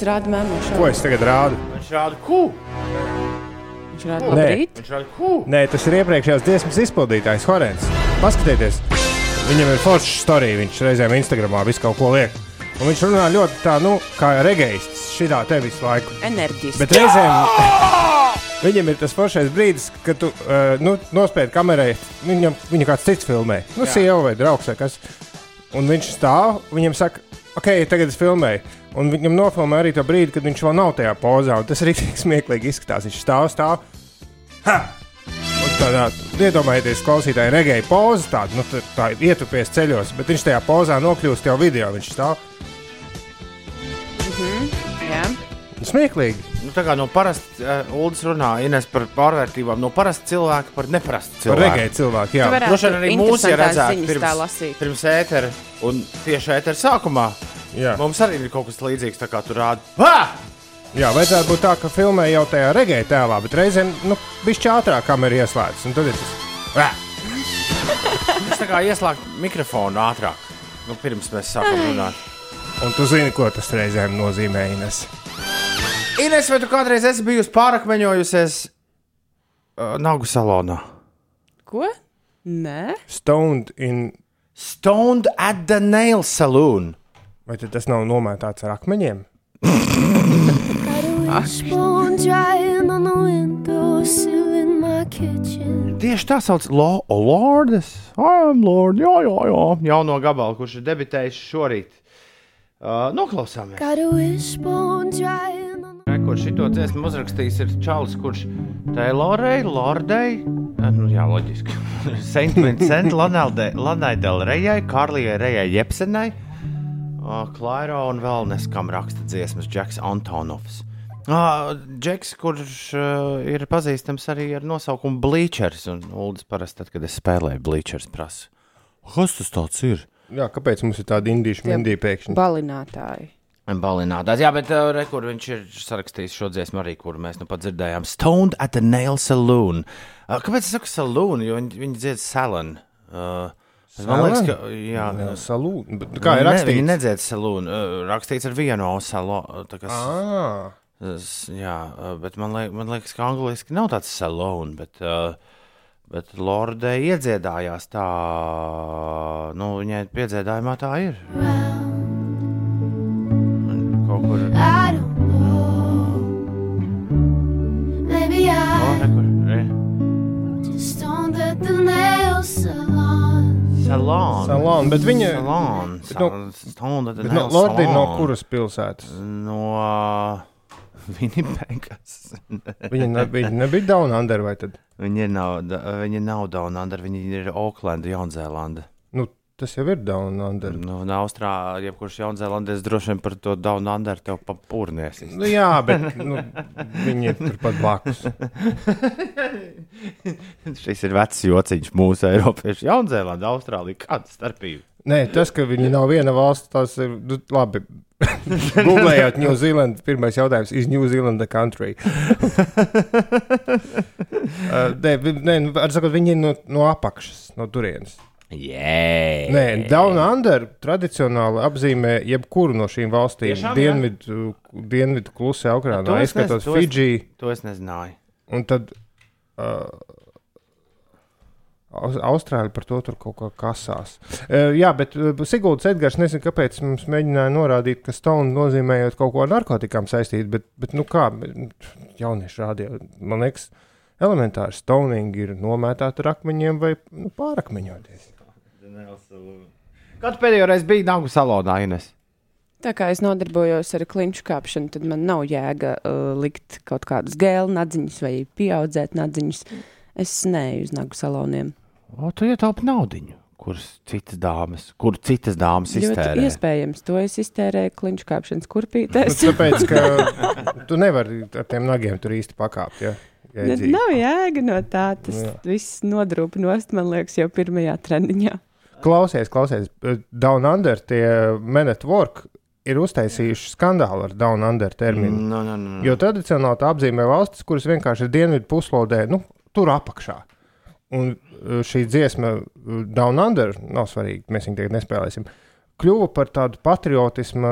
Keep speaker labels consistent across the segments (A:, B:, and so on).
A: Viņš rāda mēmu.
B: Ko es tagad rādu?
C: Viņš rāda kū.
A: Viņš rāda
B: Nē.
A: labrīt.
C: Viņš rāda kū.
B: Nē, tas ir iepriekšējās dziesmas izpildītājs Horēns. Paskatieties, viņam ir forša storija. Viņš reizēm Instagramā visu kaut ko liek. Un viņš runā ļoti tā, nu, kā regeists, šitā te visu laiku.
A: Enerģiski.
B: Bet reizēm viņam ir tas foršais brīdis, kad tu uh, nu, nospēji kamerai, viņam, viņam kāds cits filmē, nu, sieva vai draugs vai kas. Un viņš stāv, viņam saka, ok, tagad es filmēju. Un viņam nofilmē arī to brīdi, kad viņš vēl nav tajā pozā. Tas arī tik smieklīgi izskatās. Viņš stāv, stāv. Ha! Un Tādā, iedomājieties, klausītāji, regēja pozu, tādu nu, tā, tā ietupies ceļos, bet viņš tajā pozā nokļūst jau video. Viņš stāv smieklīgi.
C: Nu, tā kā no parasta uh, Ulas runā Ines par pārvērtībām, no parasta cilvēka par neparastu
B: Par
C: cilvēku.
B: regēju cilvēku. Jā,
C: Droši vien arī mūsu ja redzētu pirms, pirms ētera un tieši ētera sākumā.
B: jā.
C: Mums arī ir kaut kas līdzīgs, tā kā tu rādi. Ha!
B: Jā, vajadzētu būt tā, ka filmē jau tajā regēja tēlā, bet reizēm nu, bija ātrāk kamera ieslēgta. un Tad ir tas. Vā!
C: Tas tā kā ieslēgt mikrofonu ātrāk, nu, pirms mēs sākam runāt.
B: Un tu zini, ko tas reizēm nozīmē. Ines.
C: Ines, vai tu kādreiz esi bijusi pārakmeņojusies uh, nagu salonā?
A: Ko? Nē,
B: Stoned in.
C: Stoned at the nail saloon.
B: Vai tad tas nav nomētāts ar akmeņiem?
D: Wishbone drying on the windowsill in my kitchen.
C: Tieši tā sauc Lo oh, Lordes. I'm Lord, jā, jā, jā. Jauno gabalu, kurš ir debitējis šorīt. Uh, noklausāmies.
D: Got a wishbone drying
C: Kurš šito dziesmu uzrakstījis, ir Čālijs, kurš Taylorei, Lordei, eh, nu jā, loģiski, St. Vincent, Lanai Del Rejai, Karlijai Rejai Jepsenai, uh, Klairo un vēl neskam raksta dziesmas Džeks Antonovs. Uh, Džeks, kurš uh, ir pazīstams arī ar nosaukumu Bleachers, un Uldis parasti, tad, kad es spēlēju Bleachers, prasa, kas tas tāds ir?
B: Jā, kāpēc mums ir tāda indīša
A: Tie
B: mindija pēkšņi?
A: balinātāji.
C: Balinātājs, jā, bet uh, re, kur viņš ir sarakstījis šo dziesmu arī, kuru mēs nu pat dzirdējām. Stoned at the Nail Saloon. Uh, kāpēc es saku saloon? Jo viņi, viņi dzied salon. Uh, man liekas, ka. Jā,
B: Jā, salūta. Kā ir
C: Ne,
B: rakstīts?
C: Viņi nedzied saloon. Uh, rakstīts ar vienu osalo. Kā,
B: Ah,
C: jā, uh, bet man, liek, man liekas, ka angliski nav tāds salon, bet. Uh, Bet Lorde iedziedājās tā, nu, viņai piedziedājumā tā ir. Kaut kur.
D: I don't know. Maybe I
C: re, kur, re.
D: just stoned at the nail salon.
C: Salon.
B: salon, bet viņa.
C: Salon.
B: Bet no-
C: the
B: Bet no, Lordi no
C: salon.
B: kuras pilsētas?
C: No Vinnipegas.
B: Viņa, ne, viņa nebija Down Under vai tad?
C: Viņi ir nav, da- viņi nav Down Under, viņi ir Auckland, Jaunzēlanda.
B: Tas jau ir Down Under.
C: Nu, no Austrālijas, jebkurš Jaunzēlandietis droši vien par to Down Under tev papūrnies.
B: Nu, jā, bet nu, viņi ir turpat blakus.
C: Šis ir vecs jociņš mūsu Eiropiešu. Jaunzēlanda, Austrālija, kāda starpība?
B: Nē, tas, ka viņi nav viena valsts, tas ir nu, labi. Googlējot New Zealand, pirmais jautājums, is New Zealand country? uh, nē, nē, nu, var sakot, viņi ir no, no apakšas, no turienes.
C: Jē,
B: Nē, Down Under tradicionāli apzīmē jebkuru no šīm valstīm.
C: Tiešām?
B: Dienvidu, dienvidu klusē
C: To
B: okeānā,
C: es
B: izskatot
C: nes- to es-
B: Fidži.
C: to es nezināju.
B: Un tad uh, Aus- Austrāļi par to tur kaut kā kasās. Uh, jā, bet uh, Sigūda Edgars nezinu, kāpēc mums mēģināja norādīt, ka stone nozīmējot kaut ko ar narkotikām saistīt, bet, bet nu kā, jaunieši rādīja, man liekas, elementāri stoning ir nomētāt ar akmeņiem vai nu, pārakmeņoties.
C: Kad pēdējo reizi bija Nagu salonā, Ines?
A: Tā kā es nodarbojos ar klinšu kāpšanu, tad man nav jēga uh, likt kaut kādas gēlu nadziņas vai pieaudzēt nadziņas. Es neju uz nagu saloniem.
C: O, tu ietaupi naudu, kuras citas dāmas, kur citas dāmas
A: Ļoti
C: iztērē.
A: iespējams, to es iztērēju klinšu kāpšanas
B: Nu,
A: kurpītēs.
B: tāpēc, ka tu nevari ar tiem nagiem tur īsti pakāpt. Ja? Jēdzīgi.
A: nav jēga no tā. Tas
B: Jā.
A: viss nodrūp nost, man liekas, jau pirmajā treniņā.
B: Klausies, klausies, Down Under, tie Men at Work ir uztaisījuši skandālu ar Down Under terminu.
C: No, no, no, no.
B: Jo tradicionāli tā apzīmē valstis, kuras vienkārši ir dienvidu puslodē, nu, tur apakšā. Un uh, šī dziesma, uh, Down Under, nav svarīgi, mēs viņu tagad nespēlēsim. kļuva par tādu patriotismu,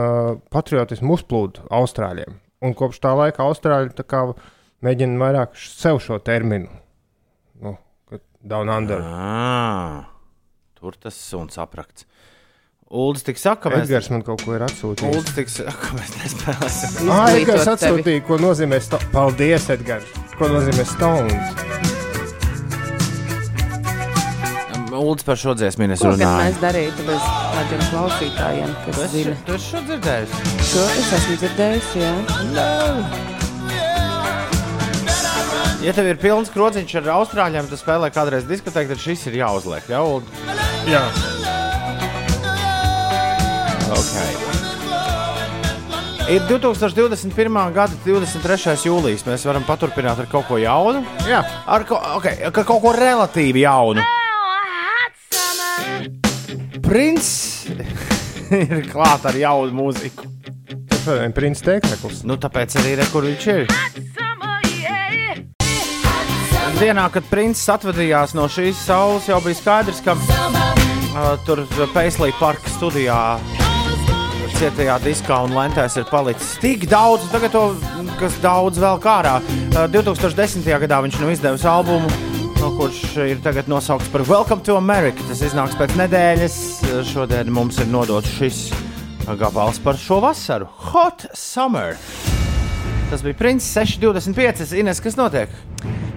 B: patriotismu uzplūdu Austrāļiem. Un kopš tā laika Austrāļi tā kā mēģina vairāk sev šo terminu. Nu, down under.
C: À, tur tas suns aprakts. Uldis tik saka, ka mēs,
B: Edgars man kaut ko ir atsūtījis.
C: Uldis tik saka, ka mēs nespēlēsim.
B: Ah, Edgars atsūtīja, ko nozīmē sto... Paldies, Edgars! Ko nozīmē Stones?
C: Uldis par šo dziesmu es
A: Ko
C: runāju.
A: mēs darītu bez tādiem klausītājiem,
C: Tu
A: kas
C: esi,
A: zina?
C: tu esi šo dzirdējusi?
A: Šo es esmu dzirdējusi, jā.
C: Ja tev ir pilns krociņš ar austrāļiem, tad spēlē kādreiz diskotēku, tad šis ir jāuzliek. Jā, Uldi?
B: Jā,
C: Okay. Ir 2021. gada 23. jūlijas. Mēs varam paturpināt ar kaut ko jaunu.
B: jā.
C: Ar ko, okay, ar kaut ko relatīvi jaunu. Princis ir klāts ar jaunu mūziku.
B: Ir Princis Teksekls.
C: Nu, tāpēc arī re, kur viņš ir. Dienā, kad princis atvadījās no šīs saules, jau bija skaidrs, ka uh, tur Paisley parka studijā cietajā diskā un lentēs ir palicis tik daudz, tagad to, kas daudz vēl kārā. Uh, 2010. gadā viņš nu izdevis albumu, no kurš ir tagad nosaukts par Welcome to America. Tas iznāks pēc nedēļas. Uh, Šodien mums ir nodots šis gabals par šo vasaru. Hot Summer! Tas bija Princis 625. Ines, kas notiek?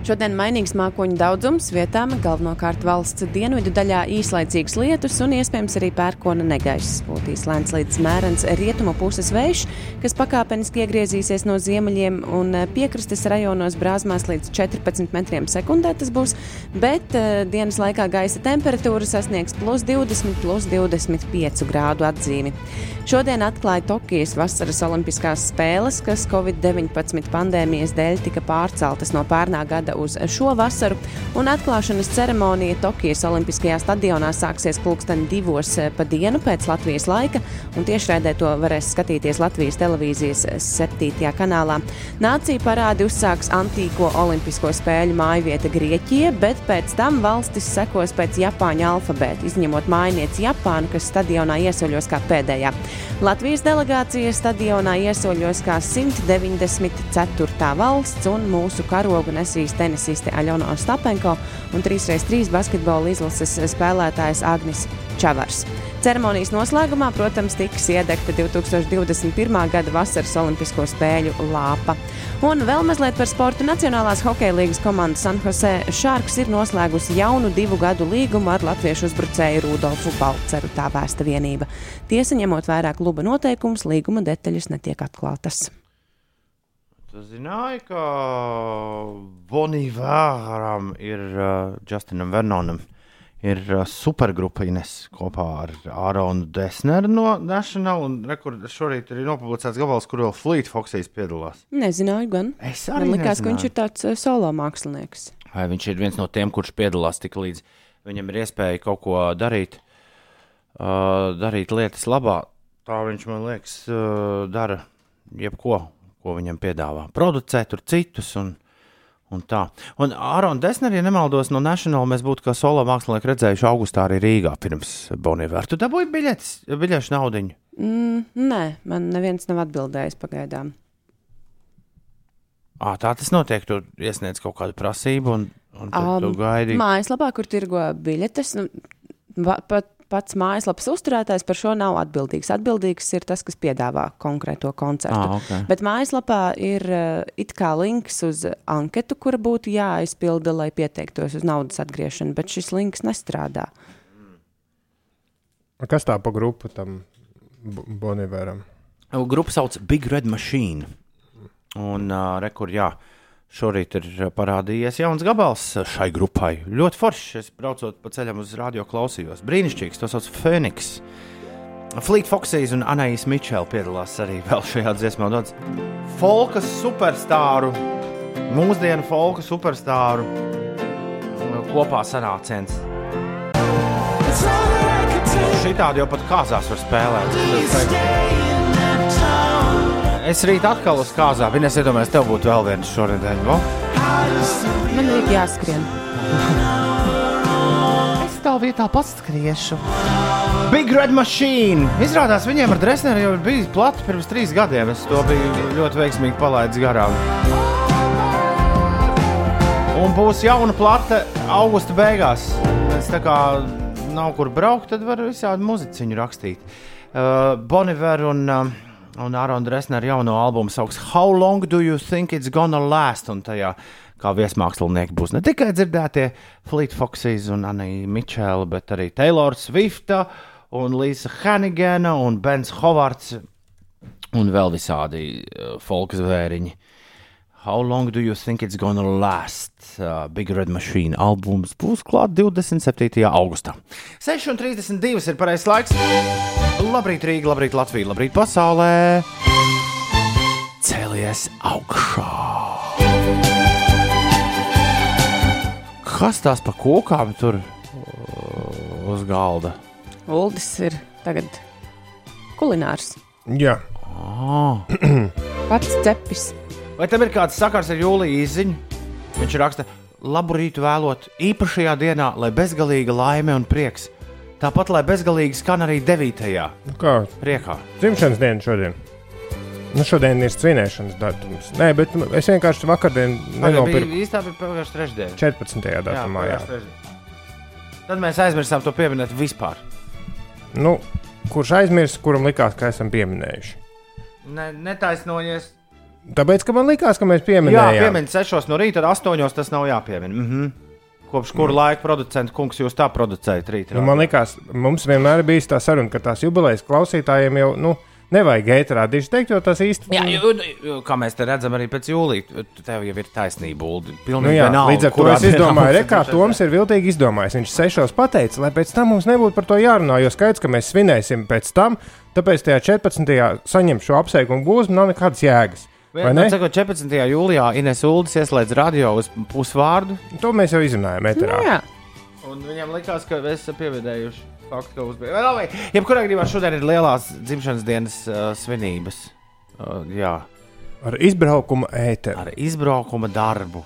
A: Šodien mainīgs mākoņu daudzums, vietām galvenokārt valsts dienvidu daļā īslaicīgs lietus un iespējams arī pērkona negaiss. Būtīs lēns līdz mērens rietumu puses vējš, kas pakāpeniski iegriezīsies no ziemeļiem un eh, piekrastes rajonos brāzmās līdz 14 metriem sekundē tas būs, bet uh, dienas laikā gaisa temperatūra sasniegs plus 20, plus 25 grādu atzīmi. Šodien atklāja Tokijas vasaras olimpiskās spēles, kas Covid-19 pandēmijas dēļ tika pārceltas no pērnā gada uz šo vasaru, un atklāšanas ceremonija Tokijas Olimpiskajā stadionā sāksies pulksten divos eh, pa dienu pēc Latvijas laika, un tiešraidē to varēs skatīties Latvijas televīzijas 7. kanālā. Nācija parādi uzsāks antīko olimpisko spēļu mājvieta Grieķija, bet pēc tam valstis sekos pēc Japāņu alfabēta, izņemot mājnieci Japānu, kas stadionā iesaļos kā pēdējā. Latvijas delegācija stadionā iesaļos kā 194. valsts, un mūsu karogu nesīs tenisiste Aļona Ostapenko un 3x3 basketbola izlases spēlētājs Agnis Čavars. Ceremonijas noslēgumā, protams, tiks iedegta 2021. gada vasaras Olimpisko spēļu lāpa. Un vēl mazliet par sportu. Nacionālās hokeja līnijas komanda San Jose Sharks ir noslēgusi jaunu divu gadu līgumu ar latviešu uzbrucēju Rudolfu Balceru. Tā vērsta vienība. Tiesa, ņemot vērā kluba noteikumus, līguma detaļas netiek atklātas.
C: Tu zināji, ka Bonīvēram ir uh, Justinam Vernonam. Ir uh, supergrupa Ines kopā ar Āronu Desneru no National. Un rekur, šorīt ir nopublicēts gabals, kur vēl Fleet Foxīs piedalās.
A: Nezināju, gan.
C: Es
A: Man likās, ka viņš ir tāds eh, solo mākslinieks.
C: Vai viņš ir viens no tiem, kurš piedalās tik līdz viņam ir iespēja kaut ko darīt, uh, darīt lietas labā. Tā viņš man liekas, uh, dara jebko, ko viņam piedāvā. Producē tur citus un, un tā. Un Ārona Desner, ja nemaldos, no National mēs būtu kā solo mākslinieki redzējuši augustā arī Rīgā pirms Bonīvēra. Tu dabūji biļetes, biļešu naudiņu.
A: Mm, nē, man neviens nav atbildējis pagaidām.
C: À, tā tas notiek. Tu iesniedz kaut kādu prasību, un, un
A: Am,
C: tu gaidi.
A: Mājaslapā, kur tirgo biļetes, nu, va, pat, pats mājaslapas uzturētājs par šo nav atbildīgs. Atbildīgs ir tas, kas piedāvā konkrēto koncertu.
C: Ah, ok.
A: Bet mājaslapā ir uh, it kā links uz anketu, kura būtu jāaizpilda, lai pieteiktos uz naudas atgriešanu, bet šis links nestrādā.
B: Kas tā pa grupu tam Boniveram?
C: Grupa sauc Big Red Machine. Un uh, rekur, jā, šorīt ir parādījies jauns gabals šai grupai. Ļoti foršs. Es braucot pa ceļam uz radio klausījos. Brīnišķīgs, tas sauc Phoenix. Fleet Foxes un Anais Mičela piedalās arī šajā dziesmā. Daudz folka superstāru, mūsdienu folka superstāru kopā sanāciens. Šitādi jau pat kāzās var spēlēt. Es rīt atkal uz kāzām. Viņa iedomājās, tev būtu vēl viens šonadēļ. Vo?
A: Man ir jāskrien. Es
C: stāv vietā pats skriešu. Big Red Machine. Izrādās, viņiem ar Dresneru jau ir bijis plati pirms trīs gadiem. Es to biju ļoti veiksmīgi palaidis garām. Un būs jauna plate augusta beigās. Es tā kā nav kur braukt, tad var visādi muziciņu rakstīt. Uh, Boniver un, uh, un Ārona Dresner jauno albumu sauc How Long Do You Think It's Gonna Last? Un tajā kā viesmākslinieki būs ne tikai dzirdētie Fleet Foxes un Anija Mičela, bet arī Taylor Swifta un Lisa Hanigana un Bens Hovards un vēl visādi uh, folka zvēriņi. How long do you think it's gonna last? Uh, Big Red Machine albums būs klāts 27. augustā. 6,32 ir pareizais laiks. Labrīt, Rīga, labrīt, Latvija, labrīt, pasaulē! Cēlies augšā! Kas tās pa kokām tur uh, uz galda?
A: Uldis ir tagad kulinārs.
B: Jā,
C: Oh.
A: Pats cepis.
C: Vai tam ir kāds sakars ar jūliju izziņu? Viņš raksta, labu rītu vēlot īpašajā dienā, lai bezgalīga laime un prieks. Tāpat, lai bezgalīgi skan arī 9.
B: nu kā
C: priekā.
B: dzimšanas diena šodien. Nu, šodien ir svinēšanas datums. Nē, bet es vienkārši vakardien nenopirku
C: īstenībā bija pagājušā trešdiena.
B: 14. datumā. Jā,
C: trešdiena. Tad mēs aizmirsām to pieminēt vispār.
B: Nu, kurš aizmirst, kuram likās, ka esam pieminējuši?
C: Ne, netaisnojies.
B: Tāpēc, ka man likās, ka mēs
C: Jā,
B: pieminējām.
C: piemiņ 6 no rīta, tad 8 tas nav jāpiemina. Mm -hmm. Kopš kura laika producents kungs jūs tā producējat rītā?
B: Nu, man liekas, mums vienmēr ir bijis tā saruna, ka tās jubilejas klausītājiem jau nu, nevajag ēterā diži teikt, jo tas īsti
C: Jā, jo, kā mēs te redzam, arī pēc jūlija, tev jau ir taisnība. Uldi.
B: Nu,
C: Pilnīgi
B: jā,
C: vienalga,
B: līdz ar to es izdomāju, re, kā Toms ir viltīgi izdomājis. Viņš sešos pateica, lai pēc tam mums nebūtu par to jārunā, jo skaidrs, ka mēs svinēsim pēc tam, tāpēc tajā 14. saņem šo apsveikumu gūzmu, nav nekādas jēgas. Vai
C: Vai
B: ne?
C: Sakot, 14. jūlijā Ines Uldis ieslēdz radio uz pusvārdu,
B: To mēs jau izrunājām
A: Nu,
B: ēterā.
A: jā,
C: un viņam likās, ka mēs esam pievedējuši faktu, ka uzbija. Vai labi? Jebkurā gadījumā šodien ir lielās dzimšanas dienas uh, svinības. Uh, jā,
B: Ar izbraukuma ēteru.
C: ar izbraukuma darbu.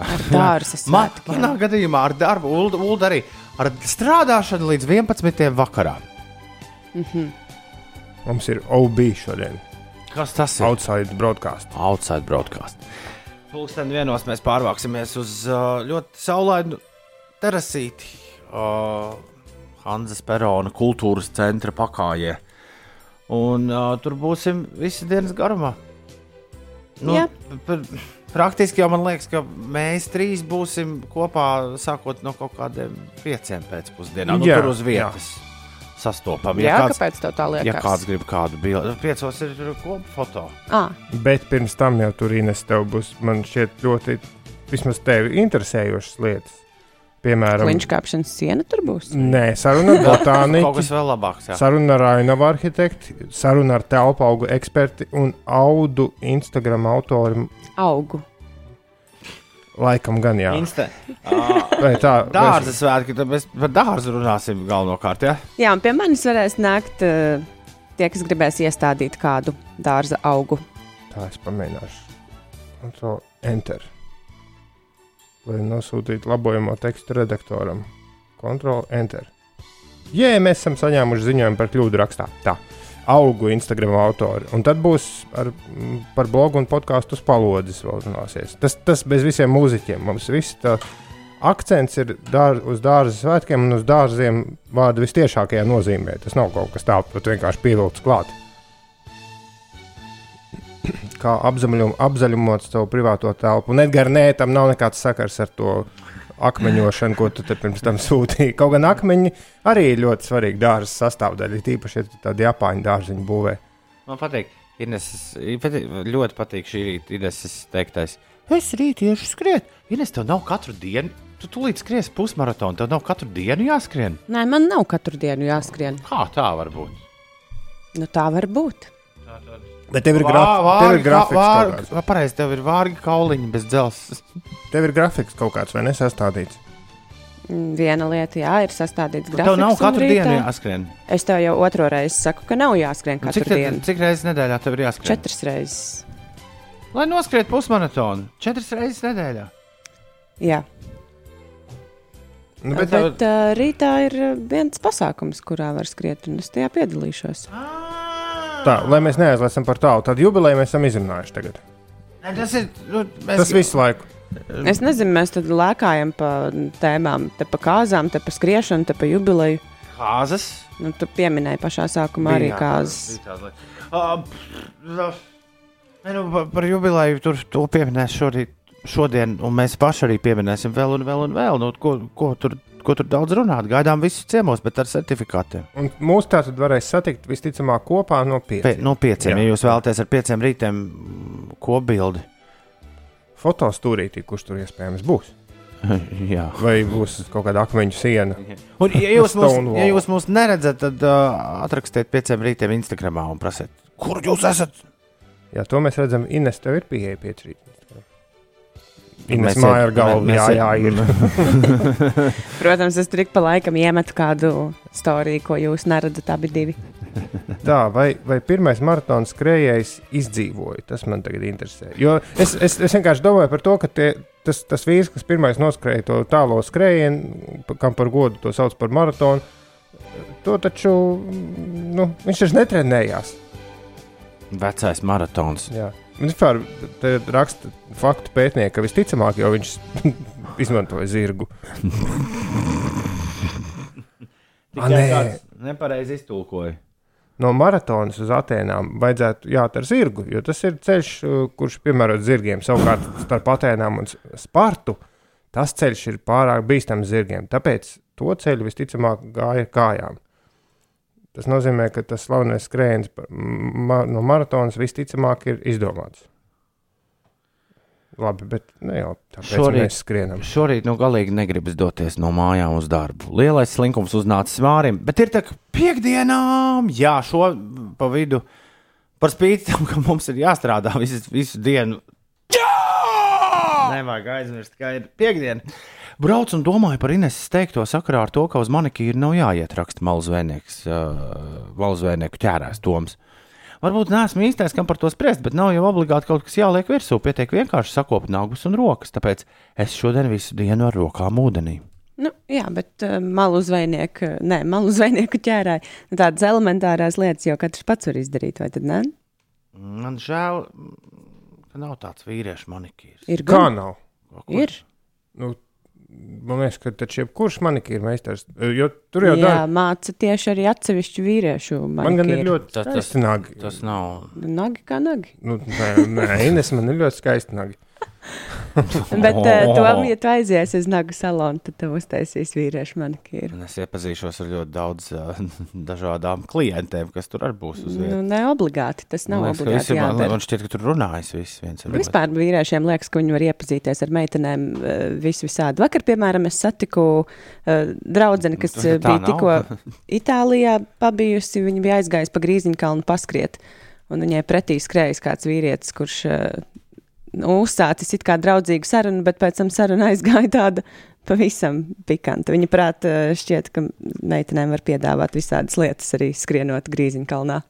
A: ar dārza svētkiem.
C: manā gadījumā ar darbu, Ulda, Ulda arī ar strādāšanu līdz 11. vakarā.
B: Mums ir OB šodien.
C: Kas tas ir?
B: Outside broadcast.
C: Outside broadcast. Pūksteni vienos mēs pārvāksimies uz uh, ļoti saulainu terasīti. Uh, Hanzas Perona kultūras centra pakājē. Un uh, tur būsim visi dienas garumā. Nu,
A: Jā.
C: pr- praktiski jau man liekas, ka mēs trīs būsim kopā sākot no kaut kādiem pieciem pēcpusdienā. Nu,
B: Jā,
C: tur uz vietas sastopami.
A: Jā,
C: kāds,
A: kāpēc tā liekas?
C: ja kāds grib kādu bildi, piecos ir kopu foto.
A: À,
B: Bet pirms tam jau tur Ines tev būs, man šķiet, ļoti vismaz tevi interesējošas lietas. Piemēram,
A: Kliņš kāpšanas siena tur būs.
B: Nē, saruna ar
C: Kaut kas
B: botāniku,
C: vēl labāks. Jā.
B: saruna ar ainavu arhitektu, saruna ar telpu augu eksperti un audu Instagram autori.
A: Augu.
B: Laikam gan jā.
C: Insta.
B: Vai tā,
C: Dārza svētki, tad mēs par dārzu runāsim galvenokārt. Ja?
A: Jā, un pie manis varēs nākt uh, tie, kas gribēs iestādīt kādu dārza augu.
B: Tā es pamēģināšu. Control Enter. Lai nosūtītu labojamo tekstu redaktoram. Control Enter. Jā, mēs esam saņēmuši ziņojumu par kļūdu rakstā. Tā. Augu Instagram autori. Un tad būs ar, par blogu un podkāstu uz palodzes vēl runāsies. Tas, tas bez visiem mūziķiem. Mums viss tā akcents ir dār, uz dārza svētkiem un uz dārziem vārdu vistiešākajā nozīmē. Tas nav kaut kas tāds, pat vienkārši pievilkts klāt. Kā apzaļum, apzaļumot savu privāto telpu. Un Edgars, nē, tam nav nekāds sakars ar to akmeņošanu, ko tu te pirms tam sūtīji. Kaut gan akmeņi arī ir ļoti svarīgi dārza sastāvdaļa, tīpaši, ja tu tādu japāņu dārziņu būvē.
C: Man patīk, Ines, patīk, ļoti patīk šī rīta Ineses teiktais. Es rīt iešu skriet. Ines, tev nav katru dienu. Tu tūlīt skries pusmaratonu, tev nav katru dienu jāskrien.
A: Nē, man nav katru dienu jāskrien.
C: Kā tā var būt?
A: Nu, tā var būt.
B: Bet tev ir, graf, tev ir grafiks kāds.
C: Vārgi, pareizi, tev ir vārgi kauliņi bez dzelzs.
B: Tev ir grafiks kaut kāds, vai nesastādīts?
A: Mm, Viena lieta, jā, ir sastādīts
C: Tev
A: grafiks.
C: nav
A: un
C: katru
A: rītā-
C: dienu jāskrien.
A: Es tev jau otro reizi saku, ka nav jāskrien
C: Nu,
A: katru
C: Cik, te,
A: dienu.
C: cik reizes nedēļā tev ir jāskrien?
A: Četras reizes.
C: Lai noskriet pusmaratonu. Četras reizes nedēļā.
A: Jā,
B: Nu,
A: Bet,
B: bet,
A: bet uh, rītā ir viens pasākums, kurā var skriet, un es tajā piedalīšos.
B: Tā, lai mēs neaizlēsim par tālu, tad jubileju mēs esam izrunājuši tagad.
C: Tas ir. Nu, mēs,
B: Tas visu laiku.
A: Es nezinu, mēs tad lēkājam pa tēmām, te pa kāzām, te pa skriešanu, te pa jubileju.
C: Kāzas.
A: Nu, tu pieminēji pašā sākumā arī
C: Bija
A: kāzas.
C: bija tāda Nē, nu, pa- par jubileju tur to pieminēs šorīt, šodien, un mēs paši arī pieminēsim vēl un vēl un vēl. Nu, ko, ko, tur, ko tur daudz runāt? Gaidām visus ciemos, bet ar certifikātiem.
B: Un mūsu tā tad varēs satikt visticamāk kopā no
C: Pie,
B: pieciem.
C: no pieciem,
B: Jā.
C: ja jūs vēlaties ar pieciem rītiem kopbildi.
B: Fotostūrītī, kurš tur iespējams būs.
C: Jā.
B: Vai būs kaut kāda akmeņu siena.
C: Un, ja jūs mūs, ja jūs mūs neredzat, tad uh, atrakstiet pieciem rītiem Instagram un prasiet, kur jūs esat.
B: Jā, to mēs redzam. Ines, tev ir pieeja pieci rītī. Ines māja ar galvu.
C: mēs
B: Jā, jā, ir.
A: Protams, es tur ik pa laikam iemetu kādu storiju, ko jūs neredzat abi divi.
B: Tā, vai, vai pirmais maratona skrejējs izdzīvoja? Tas man tagad interesē. Jo es, es, es vienkārši domāju par to, ka tie, tas, tas vīrs, kas pirmais noskrēja to tālo skrējienu, kam par godu to sauc par maratonu, to taču nu, viņš taču netrenējās.
C: Vecais maratons.
B: Jā. Vispār raksta faktu pētnieki, ka visticamāk jau viņš izmantoja zirgu. Ah, nē.
C: Nepareizi iztulkoja.
B: No maratonas uz Atēnām vajadzētu jāt ar zirgu, jo tas ir ceļš, kurš piemērots zirgiem. Savukārt starp Atēnām un Spartu tas ceļš ir pārāk bīstams zirgiem. Tāpēc to ceļu visticamāk gāja kājām. Tas nozīmē, ka tas slavenais skrējiens ma no maratonas visticamāk ir izdomāts. Labi, bet ne jau tāpēc
C: Šorīt-
B: mēs skrienam.
C: Šorīt nu galīgi negribas doties no mājām uz darbu. Lielais slinkums uznācis mārim, bet ir tā kā piekdienām, jā, šo pa vidu. Par spīti tam, ka mums ir jāstrādā visu, visu dienu. Jā! Nevajag aizmirst, ka ir piekdiena. Braucu un domāju par Ineses teikto sakarā ar to, ka uz manikīru nav jāiet raksta malu zvejnieks, uh, malu zvejnieku ķērēs Toms. Varbūt neesmu īstais, kam par to spriest, bet nav jau obligāti kaut kas jāliek virsū. Pietiek vienkārši sakopt nagus un rokas, tāpēc es šodien visu dienu ar rokām ūdenī.
A: Nu, jā, bet uh, malu zvejnieku, nē, malu zvejnieku ķērāji. Nu, tādas elementārās lietas jau katrs pats var izdarīt, vai tad ne?
C: Man žēl, ka nav tāds vīriešu manikīrs.
A: Ir
B: Kā
A: gan.
B: nav?
A: Ir.
B: Nu, man liekas, ka taču jebkurš manikīra meistars, jo tur jau
A: Jā,
B: dara.
A: māca tieši arī atsevišķu vīriešu.
B: Man gan ir
A: manikīru.
B: ļoti
C: Tas- tas-
B: skaisti nagi.
C: Tas nav.
A: Nagi kā nagi.
B: Nu, nē, nē, Ines, man ir ļoti skaisti nagi.
A: Bet uh, to, ja tu aizies uz nagu salonu, tad tev uztaisīs vīriešu manikīru.
C: Un Es iepazīšos ar ļoti daudz uh, dažādām klientēm, kas tur arī būs uz
A: Nu,
C: vietas.
A: ne obligāti. Tas nav
C: liekas, ka
A: obligāti.
C: visi- man,
A: jādara.
C: man šķiet, ka tur runājas viss viens ar.
A: Vispār vīriešiem liekas, ka viņi var iepazīties ar meitenēm eh, vis visādi. Vakar, piemēram, es satiku uh, draugu, kas
C: tā
A: bija tikko Itālijā pabijusi. Viņa bija aizgājusi pa grīziņkalnu paskriet. Un viņai pretī skrējis kāds vīrietis, kurš uh, nu, uzsācis it kā draudzīgu sarunu, bet pēc tam saruna aizgāja tāda pavisam pikanta. Viņa prāta eh, šķiet, ka meitenēm var piedāvāt visādas lietas arī skrienot grīziņkalnā.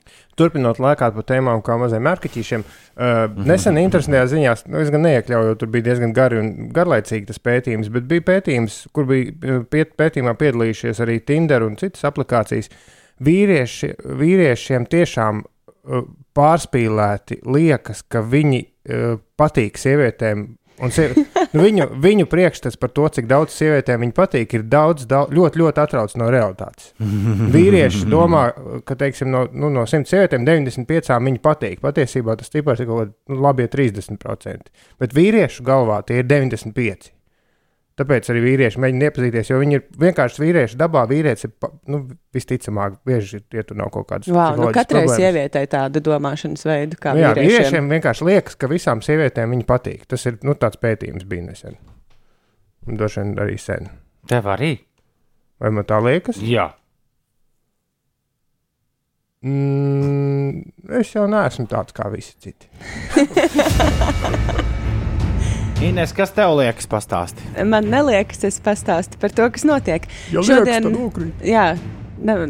B: Turpinot lēkāt par tēmām, kā maziem mērķiķiem, uh, nesen interesantajā ziņā, nu, es gan neiekļauju, jo tur bija diezgan gari un garlaicīgi tas pētījums, bet bija pētījums, kur bija uh, piet, pētījumā piedalījušies arī Tinder un citas aplikācijas. Vīrieši, vīriešiem tiešām pārspīlēti liekas, ka viņi uh, patīk sievietēm. Sievi, nu viņu, viņu priekšstats par to, cik daudz sievietēm viņa patīk, ir daudz, daudz ļoti, ļoti atrauc no realitātes. Vīrieši domā, ka teiksim, no, nu, no 100 sievietēm 95 viņa patīk. Patiesībā tas cipars ir kaut kādi nu, labi 30%. Bet vīriešu galvā tie ir 95%. Tāpēc arī vīrieši mēģina iepazīties, jo viņi ir vienkārši vīrieši dabā. Vīrietis ir nu, visticamāk, bieži ja tur nav kaut kādas
A: Wow, nu katrai
B: problēmas.
A: sievietei tādu domāšanas veidu kā
B: Nu, jā,
A: vīriešiem.
B: vīriešiem vienkārši liekas, ka visām sievietēm viņa patīk. Tas ir nu, tāds pētījums bija nesen. Un Droši vien arī sen.
C: Tev arī?
B: Vai man tā liekas?
C: Jā.
B: Mm, es jau neesmu tāds kā visi citi.
C: Ines, kas tev liekas pastāstīt?
A: Man neliekas, es pastāstu par to, kas notiek.
B: Ja
A: Šodien, jā,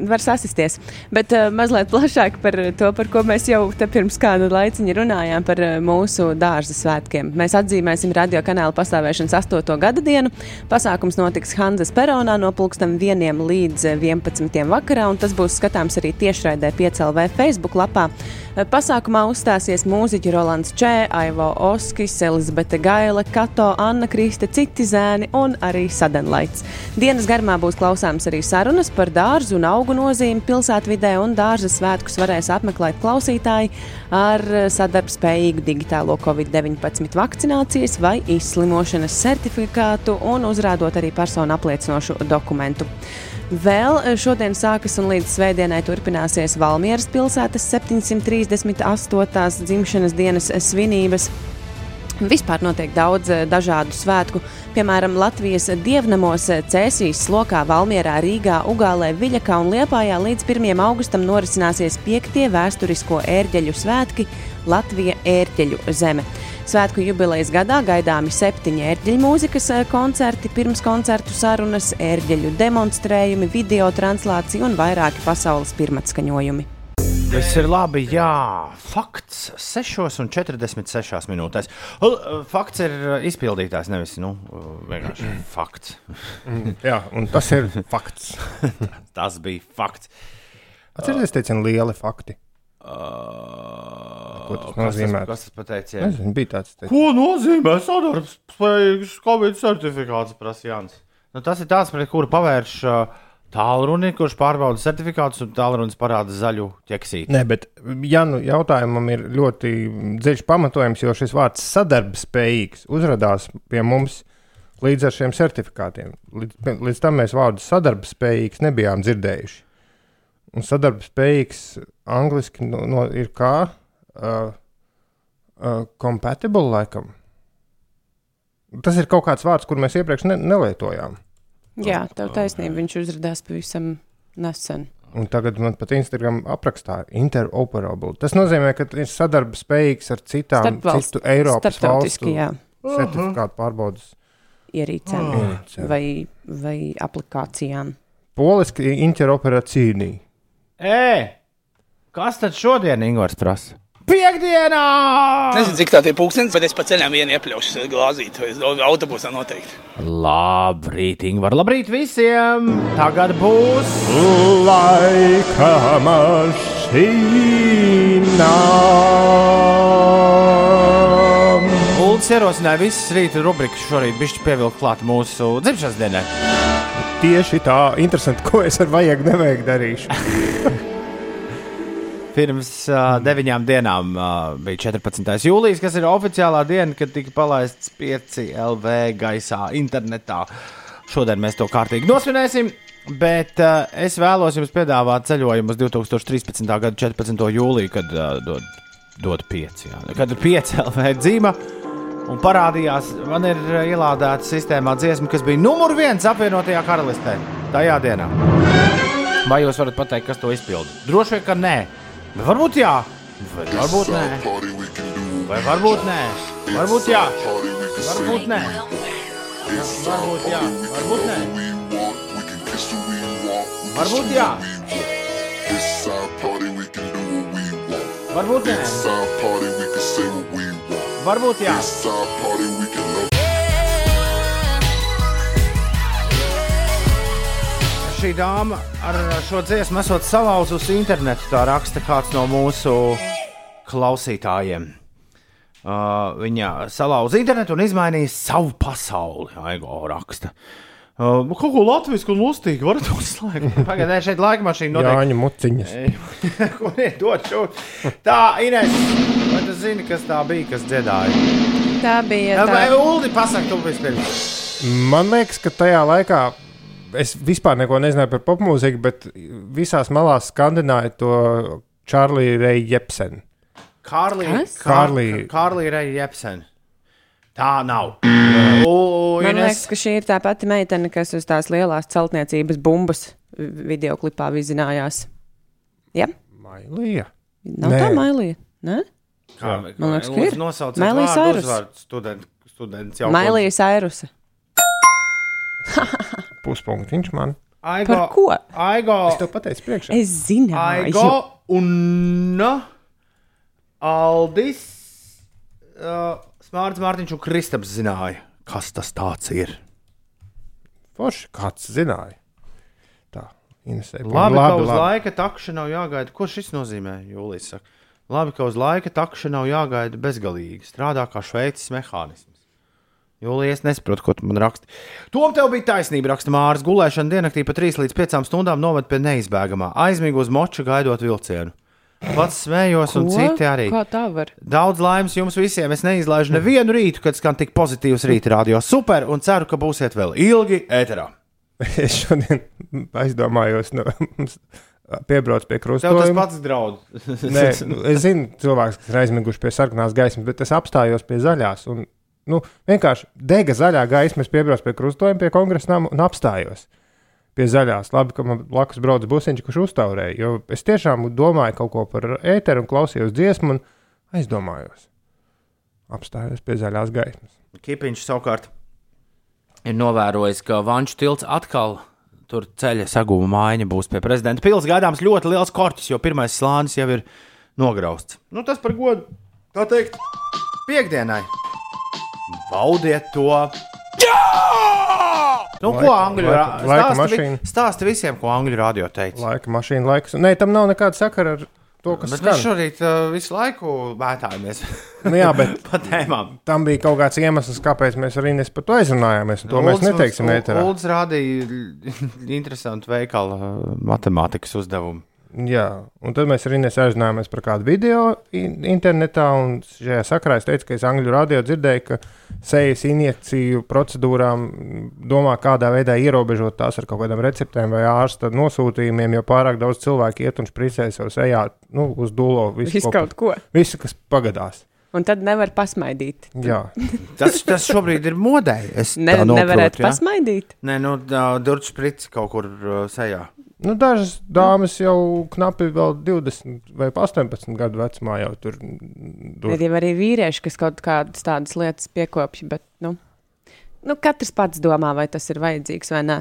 A: var sasisties. Bet uh, mazliet plašāk par to, par ko mēs jau pirms kāda laiciņa runājām, par uh, mūsu dārza svētkiem. Mēs atzīmēsim radio kanāla pastāvēšanas 8. gada dienu. Pasākums notiks Hanzas peronā no pulksten 1 līdz 11. vakarā, un tas būs skatāms arī tiešraidē 5LV Facebook lapā. Pasākumā uzstāsies mūziķi Rolands Čē, Aivo Oskis, Elizabete Gaila, Kato, Anna Kriste, citi zēni un arī Sadenlaits. Dienas garumā būs klausāms arī sarunas par dārzu un augu nozīmi pilsētvidē, un dārza svētkus varēs apmeklēt klausītāji ar sadarbspējīgu digitālo Covid-19 vakcinācijas vai izslimošanas certifikātu un uzrādot arī personu apliecinošu dokumentu. Vēl šodien sākas un līdz svētdienai turpināsies Valmieras pilsētas 738. dzimšanas dienas svinības. Vispār notiek daudz eh, dažādu svētku, piemēram, Latvijas dievnamos eh, Cēsīs, Slokā, Valmierā, Rīgā, Ugālē, Viļakā un Liepājā līdz 1. augustam norisināsies 5. vēsturisko ērģeļu svētki Latvija ērģeļu zeme. Svētku jubilejas gadā gaidāmi septiņi ērģeļu mūzikas eh, koncerti, pirms koncertu sarunas, ērģeļu demonstrējumi, video translācija un vairāki pasaules pirmatskaņojumi.
C: Viss ir labi, jā. Fakts 6,46 minūtēs. Fakts ir izpildītājs, nevis nu, vienkārši fakts.
B: Jā, un tas ir fakts.
C: tas bija fakts.
B: Atcerieties, teicienu lieli fakti.
C: Uh,
B: Ko tas nozīmē?
C: Kas tas pateica?
B: Nezinu, bija tāds teiciens.
C: Ko nozīmē sadarbspējīgs Covid certifikāts, prasa Jānis? Nu, tas ir tāds, pret kuru pavērš uh, tālruni, kurš pārbauda certifikātus, un tālrunis parāda zaļu ķeksīti.
B: Nē, bet ja nu jautājumam ir ļoti dziļš pamatojums, jo šis vārds sadarbspējīgs uzrādās pie mums līdz ar šiem certifikātiem. Līdz, līdz tam mēs vārdu sadarbspējīgs nebijām dzirdējuši. Un sadarbspējīgs angliski no, no, ir kā uh, uh, compatible laikam. Tas ir kaut kāds vārds, kur mēs iepriekš ne, nelietojām.
A: Jā, tev taisnība. Viņš uzrādījās pavisam nesen.
B: Un tagad man pat Instagram aprakstā interoperable. Tas nozīmē, ka ir sadarbspējīgs ar citām
A: Starpvalst-
B: citu Eiropas
A: starptautiski,
B: valstu
A: jā.
B: certifikātu pārbaudas.
A: ierīcēm
B: Ierīcēm.
A: vai, vai aplikācijām.
B: Poliski interoperācīnī.
C: Ē, kas tad šodien Ingūns prasa? Piektdienā!
E: Nezinu, cik tā ir pūkstens, bet es pa ceļam vienu iepļaušu glāzīt, vai autobusā noteikti.
C: Labrīt, Ingūns! Labrīt visiem! Tagad būs
B: Laika mašīnā.
C: Ulds ierosināja visas rīta rubrikas šorīt bišķi pievilkt klāt mūsu dzimšanas dienai.
B: Tieši tā, interesanti, ko es ar vajag nevajag darīšu.
C: Pirms uh, deviņām dienām uh, bija 14. jūlijas, kas ir oficiālā diena, kad tika palaists 5 LV gaisā internetā. Šodien mēs to kārtīgi nosvinēsim, bet uh, es vēlos jums piedāvāt ceļojumu uz 2013. gada 14. jūliju, kad uh, dod, dod 5. Jā. Kad ir 5 LV dzīva. Un parādījās, man ir ielādēta sistēmā dziesma, kas bija numur viens apvienotajā karalistē tajā dienā. Vai jūs varat pateikt, kas to izpildīja? Droši vien, ka nē. Bet varbūt jā, vai varbūt nē. Vai varbūt nē, varbūt jā, varbūt nē. Ja, Varbūt jā, varbūt nē. Varbūt jā, varbūt nē. Varbūt jā. Šī dāma ar šo dziesmu esot salauzusi internetu. Tā raksta kāds no mūsu klausītājiem. Uh, viņa salauza internetu un izmainīja savu pasauli. Aigo raksta. Uh, kaut ko latviešu un lustīgi varat uzslēgt. Pagaidiet, šeit laika mašīna notiek.
B: Jāņa muciņas.
C: Ko iedot šo? Tā, Ines, vai tu zini, kas tā bija, kas dziedāja?
A: Tā bija
C: Vai
A: tā
C: Uldi pasaka, tu vispirms?
B: Man liekas, ka tajā laikā es vispār neko nezināju par popmūziku, bet visās malās skandināja to Čārliju Reju Jepsenu.
C: Kārlī,
A: Kas?
B: Kārlī-
C: Kārlī Reja Jepsen. Tā nav. U,
A: Man
C: Ines,
A: liekas, ka šī ir tā pati meitene, kas uz tās lielās celtniecības bumbas video klipā vizinājās. Ja?
B: Mailija.
A: Nav
B: Nē.
A: tā mailija. Ne?
C: kā,
A: Man liekas, ka ir.
C: Nosauciet
A: Cyrus.
C: uzvārdu, student, students jau.
A: Mailija Sairusa.
B: Puspunktiņš man.
C: Aigo,
A: Par ko?
C: Aigo,
B: Es tev pateicu priekšā.
A: Es zinu,
C: Aigo un Aldis, uh, Smārts Mārtiņš un Kristaps zināja, kas tas tāds ir.
B: Forši kāds zināja. Tā, Inesē.
C: Labi, labi, ka uz laika takša nav jāgaida. Ko šis nozīmē? Jūlijas saka. Labi, ka uz laika takša nav jāgaida bezgalīgi. Strādā kā šveicis mehānisms. Jūlijas nesaprot, ko tu man raksti. Tom tev bija taisnība, raksta Mārs. Gulēšana diennaktī pa 3 līdz 5 stundām noved pie neizbēgamā. Aizmīgi uz moču gaidot vilcienu. Pats smējos, un citi arī.
A: Kā tā var?
C: Daudz laimes jums visiem. Es neizlaižu nevienu rītu, kad skan tik pozitīvs rīta radio. Super, un ceru, ka būsiet vēl ilgi ēterā.
B: Es šodien aizdomājos, nu, mums piebrauc pie
C: Tev tas
B: krustojuma.
C: pats draud.
B: Nē, nu, es zinu, cilvēks, kas ir aizmiguši pie sarkanās gaismas, bet es apstājos pie zaļās. Un, nu, vienkārši dega zaļā gaisma, es piebraucu pie krustojuma, pie kongresa nama un apstājos. Pie zaļās. Labi, ka man blakus brauc busiņš, kurš uztaurēja. Jo es tiešām domāju kaut ko par ēteru un klausījos dziesmu un aizdomājos. Apstājos pie zaļās gaismas.
C: Kipiņš savukārt ir novērojis, ka Vanču tilts atkal tur ceļa sagūma mājiņa būs pie prezidenta. Pils gaidāms ļoti liels korķis, jo pirmais slānis jau ir nograusts. Nu, tas par godu, tā teikt, piekdienai. Baudiet to! Nu, ko
B: Laika-
C: angļu
B: laika-
C: rā-
B: laika
C: stāsti visiem, ko angļu radio teica.
B: Laika mašīna, laiks. Nē, tam nav nekāda sakara ar to, kas
C: Bet
B: skan.
C: mēs šorīt uh, visu laiku mētājamies
B: Nu, jā, bet tam bija kaut kāds iemesls, kāpēc mēs arī nes par to aizrunājāmies. un To mēs neteiksim.
C: Ulds rādīja interesantu veikalu uh, matemātikas uzdevumu.
B: Jā, un tad mēs arī nesazinājāmies par kādu video in- internetā. un Šajā sakrā es teicu, ka es angļu radio dzirdēju, ka sejas injekciju procedūrām mm, domā, kādā veidā ierobežot tās ar kaut kādām receptēm vai ārsta nosūtījumiem, jo pārāk daudz cilvēku iet un spricē savu sejā nu, uz dūlo visu,
A: Visu kaut ko.
B: visu, kas pagadās.
A: Un tad nevar pasmaidīt.
B: Jā,
C: Tas, tas šobrīd ir modē. Es
A: Ne,
C: noprotu,
A: nevarētu
C: ja?
A: pasmaidīt.
C: Nē, nu, durvis sprites kaut kur uh, sejā.
B: Nu, dažas dāmas jau knapi vēl 20 vai 18 gadu vecumā jau tur dur.
A: Ir arī vīrieši, kas kaut kādas tādas lietas piekopja, bet nu, nu, katrs pats domā, vai tas ir vajadzīgs vai nē.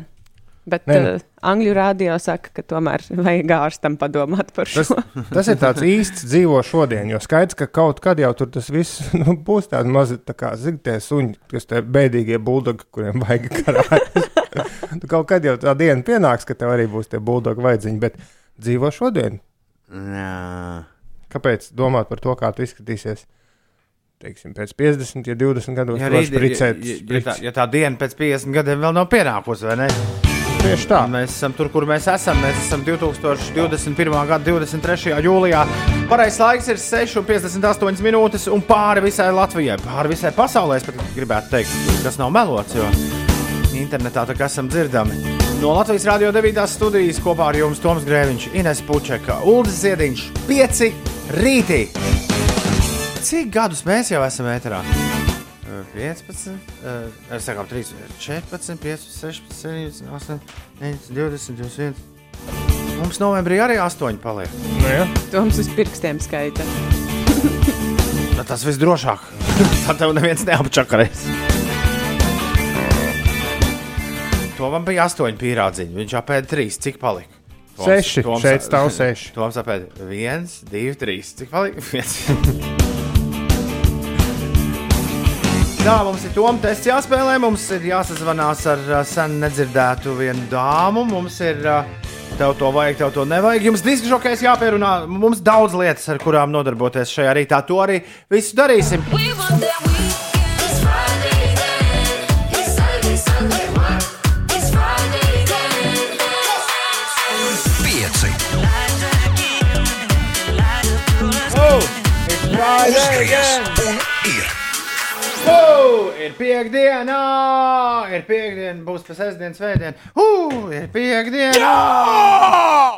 A: Bet
B: Nē, nu.
A: uh, angļu rādio saka, ka tomēr vajag ārstam padomāt par šo.
B: Tas, tas ir tāds īsts dzīvo šodien, jo skaidrs, ka kaut kad jau tur tas viss nu, būs tāds mazi, tā kā zigtie suņi, kas tie bēdīgie buldogi, kuriem vajag karāt. Kaut kad jau tā diena pienāks, ka tev arī būs tie buldogi vajadzīņi, bet dzīvo šodien.
C: Jā.
B: Kāpēc domāt par to, kā tu izskatīsies? Teiksim, pēc 50, ja 20 gados
C: Ja,
B: ja,
C: rīt-
B: spricēt,
C: ja, ja, ja, tā, ja tā diena pēc 50 gadiem vēl nav pienākusi, vai ne?
B: Tieši tā.
C: Mēs esam tur, kur mēs esam. Mēs esam 2021. gada 23. jūlijā. Pareizais laiks ir 6,58 minūtes un pāri visai Latvijai, pāri visai pasaulē. Es pat gribētu teikt, kas nav melots, jo internetā tā kā esam dzirdami. No Latvijas Rādio 9. studijas kopā ar jums Toms Grēviņš, Ines Pučeka, Ulris Ziediņš, 5 rītī. Cik gadus mēs jau esam ēterā? 15, uh, sakām, 3, 14, 5, 16, 17, 8, 9, 20, 21. Mums novembrī arī 8 paliek.
B: Nu, ja.
A: Toms uz pirkstiem skaita.
C: Nu, tas visdrošāk. Tā tev neviens neapčakarēs. To man bija 8 pīrādziņi. Viņš apēda 3. Cik palika?
B: Seši. Šeit stāv seši.
C: Toms apēda 1, 2, 3. Cik palika? 1. Tā mums ir Toms tests jāspēlē. Mums ir jāsazvanās ar uh, sen nedzirdētu vienu dāmu. Mums ir uh, tev to vajag, tev to nevajag. Jums diskžokais jāpierunā. Mums daudz lietas, ar kurām nodarboties šajā rītā. To arī visu darīsim.
D: We
C: piekdiena! Ir piekdiena, būs pēc sestdienas svētdiena. Uh, ir piekdiena!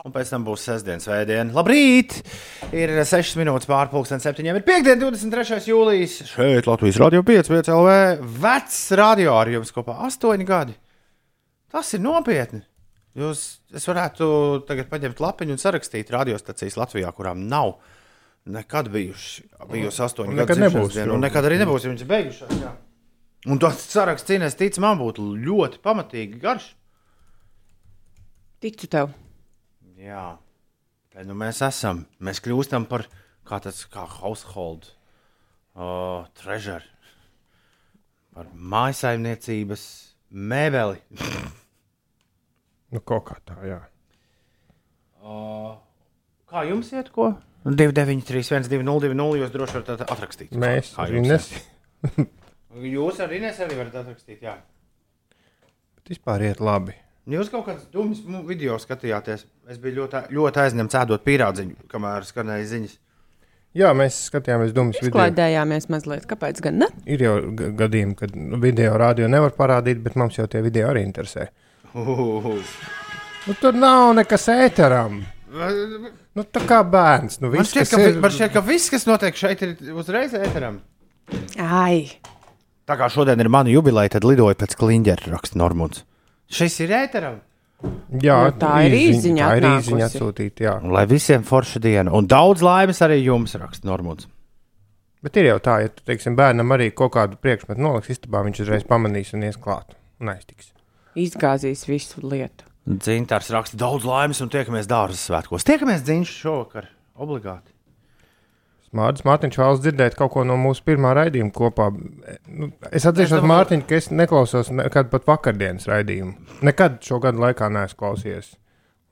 C: Un pēc tam būs sestdienas svētdiena. Labrīt! Ir 6 minūtes pārpusdienas septiņiem. Ir piekdiena, 23. jūlijas. Šeit Latvijas radio 5, 5 LV. Vecs radio ar jums kopā 8 gadi. Tas ir nopietni. Jūs, es varētu tagad paņemt lapiņu un sarakstīt radiostacijas Latvijā, kurām nav nekad bijuši. Bijusi astoņu
B: Un
C: gadu
B: nekad nebūs,
C: diena,
B: jo-
C: Un nekad arī nebūs, jo viņas beigušās. Jā. Un tas saraksts, cīnās, tic, man būtu ļoti pamatīgi garš.
A: Ticu tev.
C: Jā, bet nu mēs esam. Mēs kļūstam par kā tāds kā household uh, treasure. Par mājasaimniecības mēbeli.
B: Nu, kaut kā tā, jā.
C: uh, kā jums iet? Ko? 293, 120, 2, jūs droši varat atrakstīt.
B: Mēs
C: kā
B: arī
C: jums
B: nes.
C: Jūs arī nes arī varat atrakstīt. Jā.
B: Bet vispār iet labi.
C: Jūs kaut kādas dūmus video skatījāties. Es biju ļoti, ļoti aizņemts ēdot pīrādziņu, kamēr skanēja ziņas.
B: Jā, mēs skatījāmies Dūmas video.
A: Klaidējāmies mazliet. Kāpēc gan ne?
B: Ir jau ga- gadījumi, kad video rādio nevar parādīt, bet mums jau tie video arī interesē.
C: Uhuhu.
B: Nu, tur nav nekas ēteram. Nu, tā kā bērns. Nu,
C: Man
B: viss,
C: šķiet,
B: kas
C: ka,
B: ir,
C: ir... man šķiet, ka viss, kas notiek šeit, ir uzreiz ēteram.
A: Ai,
C: Tā kā šodien ir mana jubileja, tad lidoju pēc kliņģera, raksta Normons. Šis ir ēteram.
B: jā,
A: Nu, tā ir īziņa
B: Tā ir īziņa atsūtīta, jā.
C: Lai visiem forša diena. Un daudz laimes arī jums, raksta Normons.
B: Bet ir jau tā, ja tu, teiksim, bērnam arī kaut kādu priekšmetu noliks istabā, viņš uzreiz pamanīs un ies klāt un aiztiks.
A: izgāzīs visu lietu.
C: Dzintars raksta daudz laimes un tiekamies dārza svētkos. Tiekamies dziņš šovakar. Obligāti.
B: Mārcis Mārtiņš vēlas dzirdēt kaut ko no mūsu pirmā raidījuma kopā. Nu, Es atzīšos,
C: domāju-
B: Mārtiņ, ka es neklausos nekad pat vakardienas raidījumu. Nekad šo gadu laikā neesmu klausījies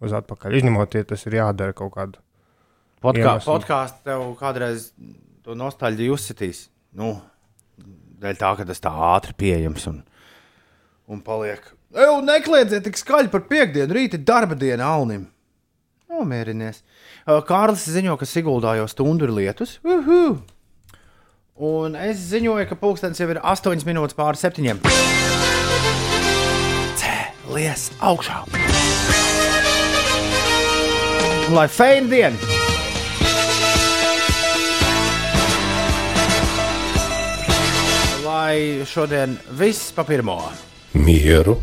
B: uz atpakaļ. Izņemot, ja tas ir jādara kaut kādu.
C: Podkā, podkāsts tev kādreiz to nostāļu uzsitīs. Nu, dēļ tā, ka tas tā ātri pieejams un, un paliek. Eju, nekliedzēt tik skaļi par piekdienu, rīta darba diena Alnim. Nomierinies. Kārlis ziņo, ka Siguldā jau stundu ir lietus. Uhu! Un es ziņoju, ka pulkstenis jau ir 8 minūtes pāri septiņiem. Cēlies augšā! Lai feina diena! Lai šodien viss pa pirmo.
F: Mieru,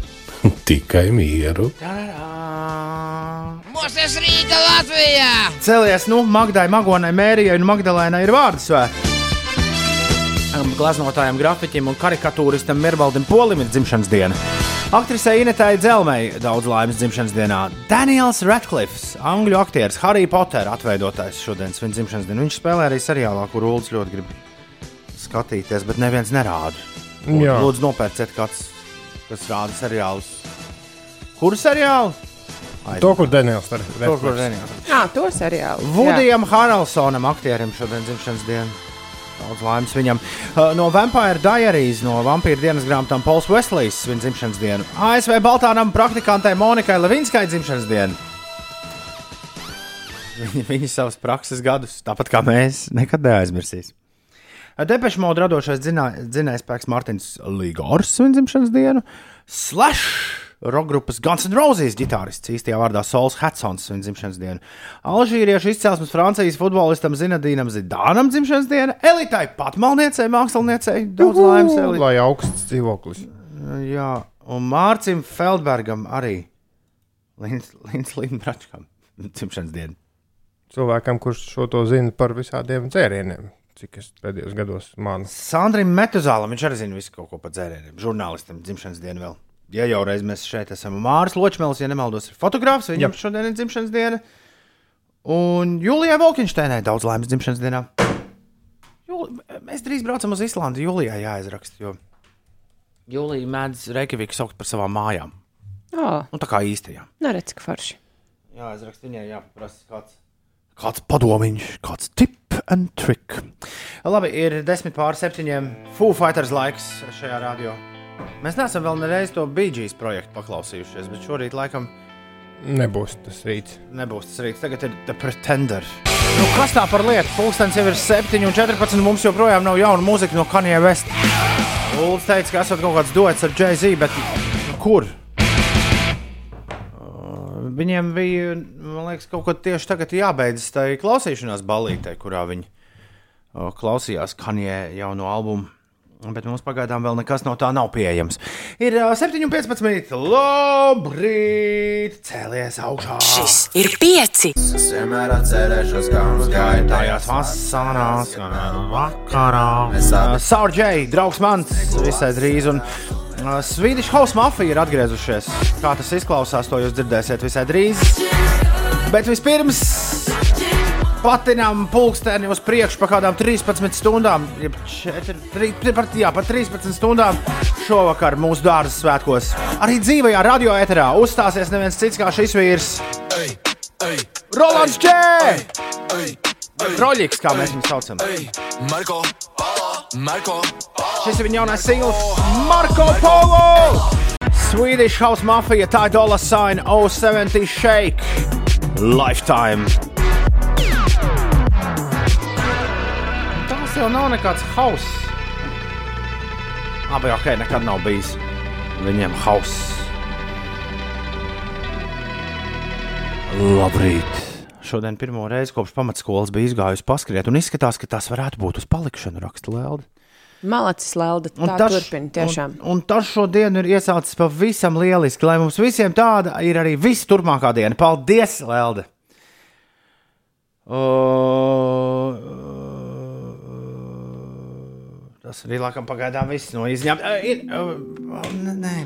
F: tikai mieru.
G: Mūsu Rīga Latvijā!
C: Celies, nu, Magdai, Magonai, Mērijai un Magdalēnai ir vārdu svētki. Glaznotājam, grafiķim un karikatūristam Mirbaldim Polim ir dzimšanas diena. Aktrisei Inetai Dzelmei daudz laimes dzimšanas dienā. Daniels Radcliffs, angļu aktieris, Harry Potter atveidotājs šodien svin dzimšanas dienu. Viņš spēlē arī seriālā, kur Ulas ļoti grib skatīties, bet neviens nerāda. Lūdzu nopērciet kāds, kas rāda seriālus. Kuru seriālu? Ai,
B: To, kur Daniels tur
C: to, kur seriālu.
A: Jā, to seriālu.
C: Vudijam Haralsonam, aktierim, šodien dzimšanas diena. Daudz laimes viņam. Uh, No Vampire Diaries, no vampīra dienas grāmatām Pols Veslīs svin dzimšanas dienu. ASV Baltānam praktikantai Monikai Levinskai dzimšanas dienu. Viņa, viņa savus prakses gadus, tāpat kā mēs, nekad neaizmirsīs. Depešu modu radošais dzinējspēks Mārtiņš Ligors svin dzimšanas dienu. Slash! Rokgrupas Guns N' Roses ģitārists īstajā vārdā Sols Hudsons svin dzimšanas dienu. Alžīriešu izcelsmes Francijas futbolistam Zinadīnam Zidānam dzimšanas diena. Elitai patmalniecei, māksliniecei daudz laimes. Elita.
B: Lai augsts dzīvoklis.
C: Jā, un Mārcim Feldbergam arī Lins Lindbračkam dzimšanas diena.
B: Cilvēkam, kurš šo to zina par visādiem dzērieniem, cik es pēdējos gados mānu.
C: Sandrim Metuzālam viņš arī zina visu kaut ko par dzērieniem. Žurnālistam dzimšanas dienu vēl. Ja jau reiz mēs šeit esam, Mārcis Ločmēls, ja nemaldos, ir fotogrāfs, viņam
B: Jā.
C: šodien ir dzimšanas diena. Un Julijai Volkinšteinai daudz laimes dzimšanas dienā. Juli... Mēs drīz braucam uz Islandi. Julijai jāizraksta, jo Julija mēdz Reikjaviku saukt par savām mājām.
A: O,
C: Nu, tā kā īstajām.
A: neredz, ka forši.
C: Jā, aizrakst viņai, jāpaprasa kāds. Kāds padomiņš, kāds tip and trick. Labi, ir desmit pār septiņiem. Foo Fighters laiks šajā radio. Mēs neesam vēl nereiz to BG's projektu paklausījušies, bet šorīt laikam
B: Nebūs tas rīts.
C: nebūs tas rīts. Tagad ir The Pretender. Nu, kas tā par lietu? Pūkstens jau ir 7,14. Mums joprojām nav jauna mūzika no Kanye West. Lūdzu, teica, ka esat kaut kāds dots ar Jay-Z, bet kur? Viņiem bija, man liekas, kaut kas tieši tagad jābeidz tai klausīšanās ballītē, kurā viņi uh, klausījās Kanye jauno albumu. Bet mums pagaidām vēl nekas no tā nav pieejams. Ir uh, 7,15. Labrīt! Cēlies augšā!
H: Šis ir pieci.
I: Es vienmēr atcerēšos, kā mums gāja
C: Tajās vasarās, vakarā. Saurģēji, draugs mans, visai drīz. Un Swedish House Mafia ir atgriezušies. Kā tas izklausās, to jūs dzirdēsiet visai drīz. Bet vispirms patinām pulksteni uz priekšu pa kādām 13 stundām. jeb četri- tri- tri- par- Jā, par 13 stundām šovakar mūsu dārza svētkos. Arī dzīvajā radio eterā uzstāsies neviens cits kā šis vīrs. Rolands Čē! Roļiks, kā mēs viņu saucam.
H: Marko, Marko,
C: Šis ir viņa jaunais singls Marko Polo! Swedish House Mafia, tā dollar sign 070 shake. Lifetime. Tas jau nav nekāds hauss. Abi ok, nekad nav bijis viņiem hauss. Labrīt! Šodien pirmo reizi kopš pamatskolas bija izgājusi paskriet, un izskatās, ka tas varētu būt uz palikšanu raksta Lelde.
A: Malacis Lelda, tā turpina tiešām.
C: Un, un tas šodien ir iesācis pavisam lieliski, lai mums visiem tāda ir arī viss turpmākā diena. Paldies, Lelde! O, tas arī laikam pagaidām viss no izņēmuma. Nē,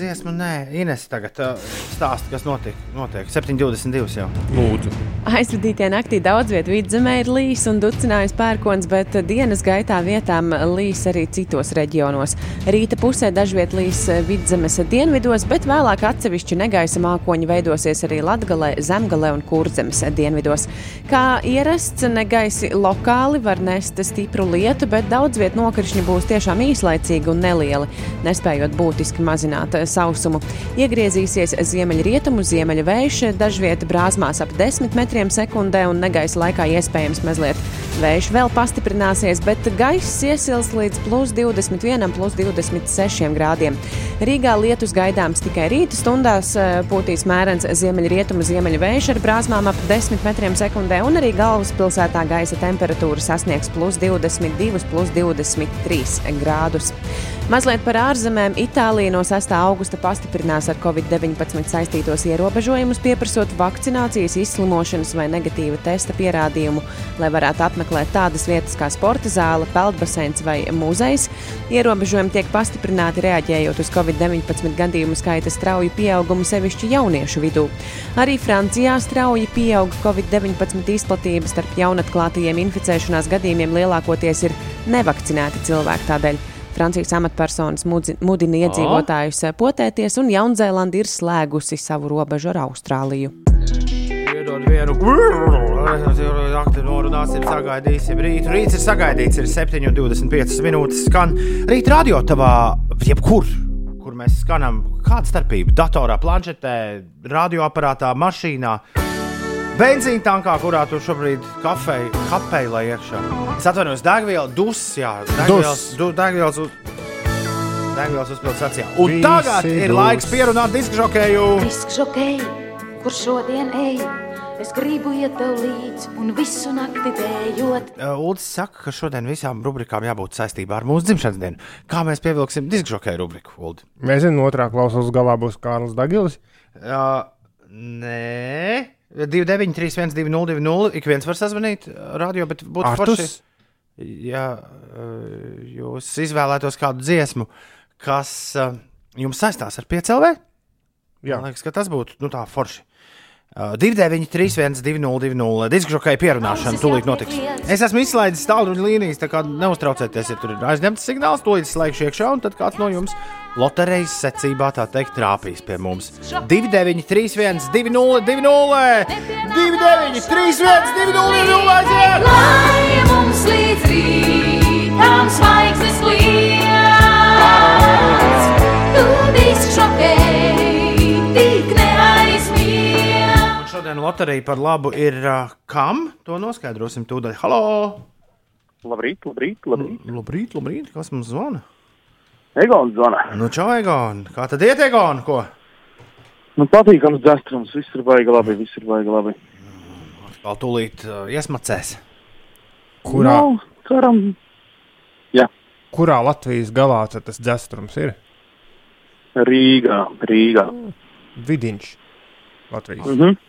C: dziesmu, nē, Ines tagad uh, stāsta, kas notiek. notiek. 7,22 jau.
B: Lūdzu.
A: Aizvadītajā naktī daudz vietā vidzemē ir līs un ducinājums pērkons, bet dienas gaitā vietām līs arī citos reģionos. Rīta pusē dažviet līs vidzemes dienvidos, bet vēlāk atsevišķi negaisa mākoņi veidosies arī Latgalē, Zemgalē un Kurzemes dienvidos. Kā ierasts, negaisi lokāli var nest stipru lietu, bet daudz viet nokrišņi būs tiešām īslaicīgi un nelieli, nespējot būtiski mazināt sausumu. Iegriezīsies ziemeļrietumu, ziemeļa vējš, dažviet brāzmās ap 10 metriem sekundē un negaisa laikā iespējams mazliet vējš vēl pastiprināsies, bet gaiss iesils līdz plus 21, plus 26 grādiem. Rīgā lietus gaidāms tikai rīta stundās, eh, pūtīs mērens ziemeļrietumu, ziemeļa vējš ar brāzmām ap 10 metriem sekundē, un arī galvaspilsētā gaisa temperatūra sasniegs plus 22, plus 23 grādus. Mazliet par ārzemēm. Itālija no 6. augusta pastiprinās ar covid-19 saistītos ierobežojumus, pieprasot vakcinācijas, izslimošanas vai negatīva testa pierādījumu, lai varētu apmeklēt tādas vietas kā sporta zāle, peldbaseins vai muzejs. Ierobežojumi tiek pastiprināti reaģējot uz covid-19 gadījumu skaita strauju pieaugumu sevišķi jauniešu vidū. Arī Francijā strauji pieauga covid-19 izplatība starp jaunatklātajiem inficēšanās gadījumiem lielākoties ir nevakcinēti cilvēki. Tādēļ Francijas amatpersonas mudina iedzīvotājus potēties, un Jaunzēlanda ir slēgusi savu robežu ar Austrāliju.
C: Iedod vienu. Akti norunāsim, sagaidīsim. Rīt, rīts ir sagaidīts, ir 7,25 minūtes. Skan rīt radio tavā, jebkur, kur mēs skanam. Kāda starpība? Datorā, planšetē, radioaparātā, mašīnā. Benzīna tankā, kurā tu šobrīd kafēji, kapēji lai iekšā. Es atvainojos, degviela, dus, jā, degvielas, du, degvielas, uz, degvielas uzpildes acījā. Un
B: Visi
C: tagad ir
B: dus.
C: laiks pierunāt diskžokēju.
J: Diskžokēji, kur šodien ej, es gribu iet tev līdzi un visu nakti dējot.
C: Uh, Uldis saka, ka šodien visām rubrikām jābūt saistībā ar mūsu dzimšanas dienu. Kā mēs pievilksim diskžokēju rubriku, Uldi?
B: Mēs zinām, otrā klausulas galā būs Kārlis Dagilis.
C: Uh, nē, 29, 31, 202, ik viens var sazvanīt radio, bet būtu forši. Ja uh, jūs izvēlētos kādu dziesmu, kas uh, jums saistās ar piecēlē,
B: Jā.
C: man liekas, ka tas būtu nu, tā forši. Uh, 29, 31, 202, diskžokēja pierunāšana tūlīt notiks. Es esmu izslaidis tālruņa līnijas, tā kā neuztraucieties, ja tur ir aizņemts signāls, tūlīt slēgšu iekšā, un tad kāds no jums loterijas secībā tā teikt trāpīs pie mums. 29, 31, 202, 202, 29, 31, 202, aiziet!
J: Lai mums līdz rītam zvaigznes kliedz,
C: šodien loterija par labu ir uh, kam? To noskaidrosim tūdaļ. Halo!
K: Labrīt, labrīt, labrīt.
C: Labrīt, labrīt, kas mums zvana?
K: Egons zvana.
C: Nu, čau, Egon! Kā tad iet, Egon? Ko?
K: Nu, patīkams dzestrums, viss ir baigi labi, viss ir baigi labi.
C: Vēl tūlīt uh, iesmacēs.
B: Kurā,
K: Nu, ceram,
B: kurā Latvijas galā tas dzestrums ir?
K: Rīgā, Rīgā.
B: Vidiņš. Latvijas.
K: Mm -hmm.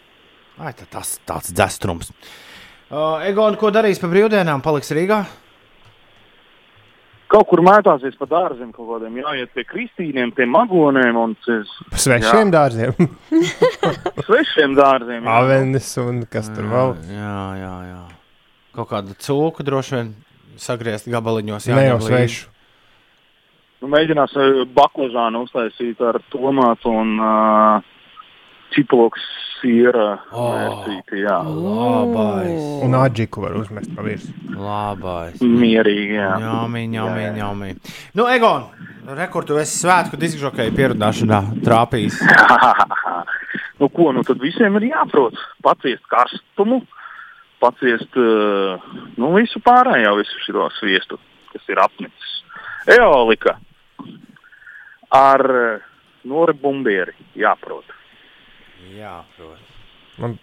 C: Ai, tas tāds dzestrums. Uh, Egon, ko darīs pa brīvdienām? Paliks Rīgā?
K: kaut kur mētāsies pa dārziem kaut kādiem, jāiet pie kristīniem, pie magoniem un ces,
B: Svešiem dārziem,
K: svešiem dārziem. jā.
B: avenes un kas tur vēl.
C: Jā, jā, jā. Kaut kāda cūka droši vien sagriezt gabaliņos.
B: Ne jau svešu.
K: Nu, mēģinās baklažānu uztaisīt ar tomātu un uh, čiploks siera
C: Oh.
K: mērcīti, jā.
C: Labais.
B: Un aģiku var uzmest pa virsmu.
C: Labais.
K: Mierīgi, jā.
C: Ņāmī, ņāmī, ņāmī. Nu, Egon, rekordu es svētku diskžokēju pierunāšanā trāpījis.
K: nu, ko, nu tad visiem ir jāprot paciest karstumu, paciest uh, nu, visu pārējo, visu šo sviestu, kas ir apnicis. Eolika ar uh, nori bumbieri jāprot.
C: Jā, protams.
B: Man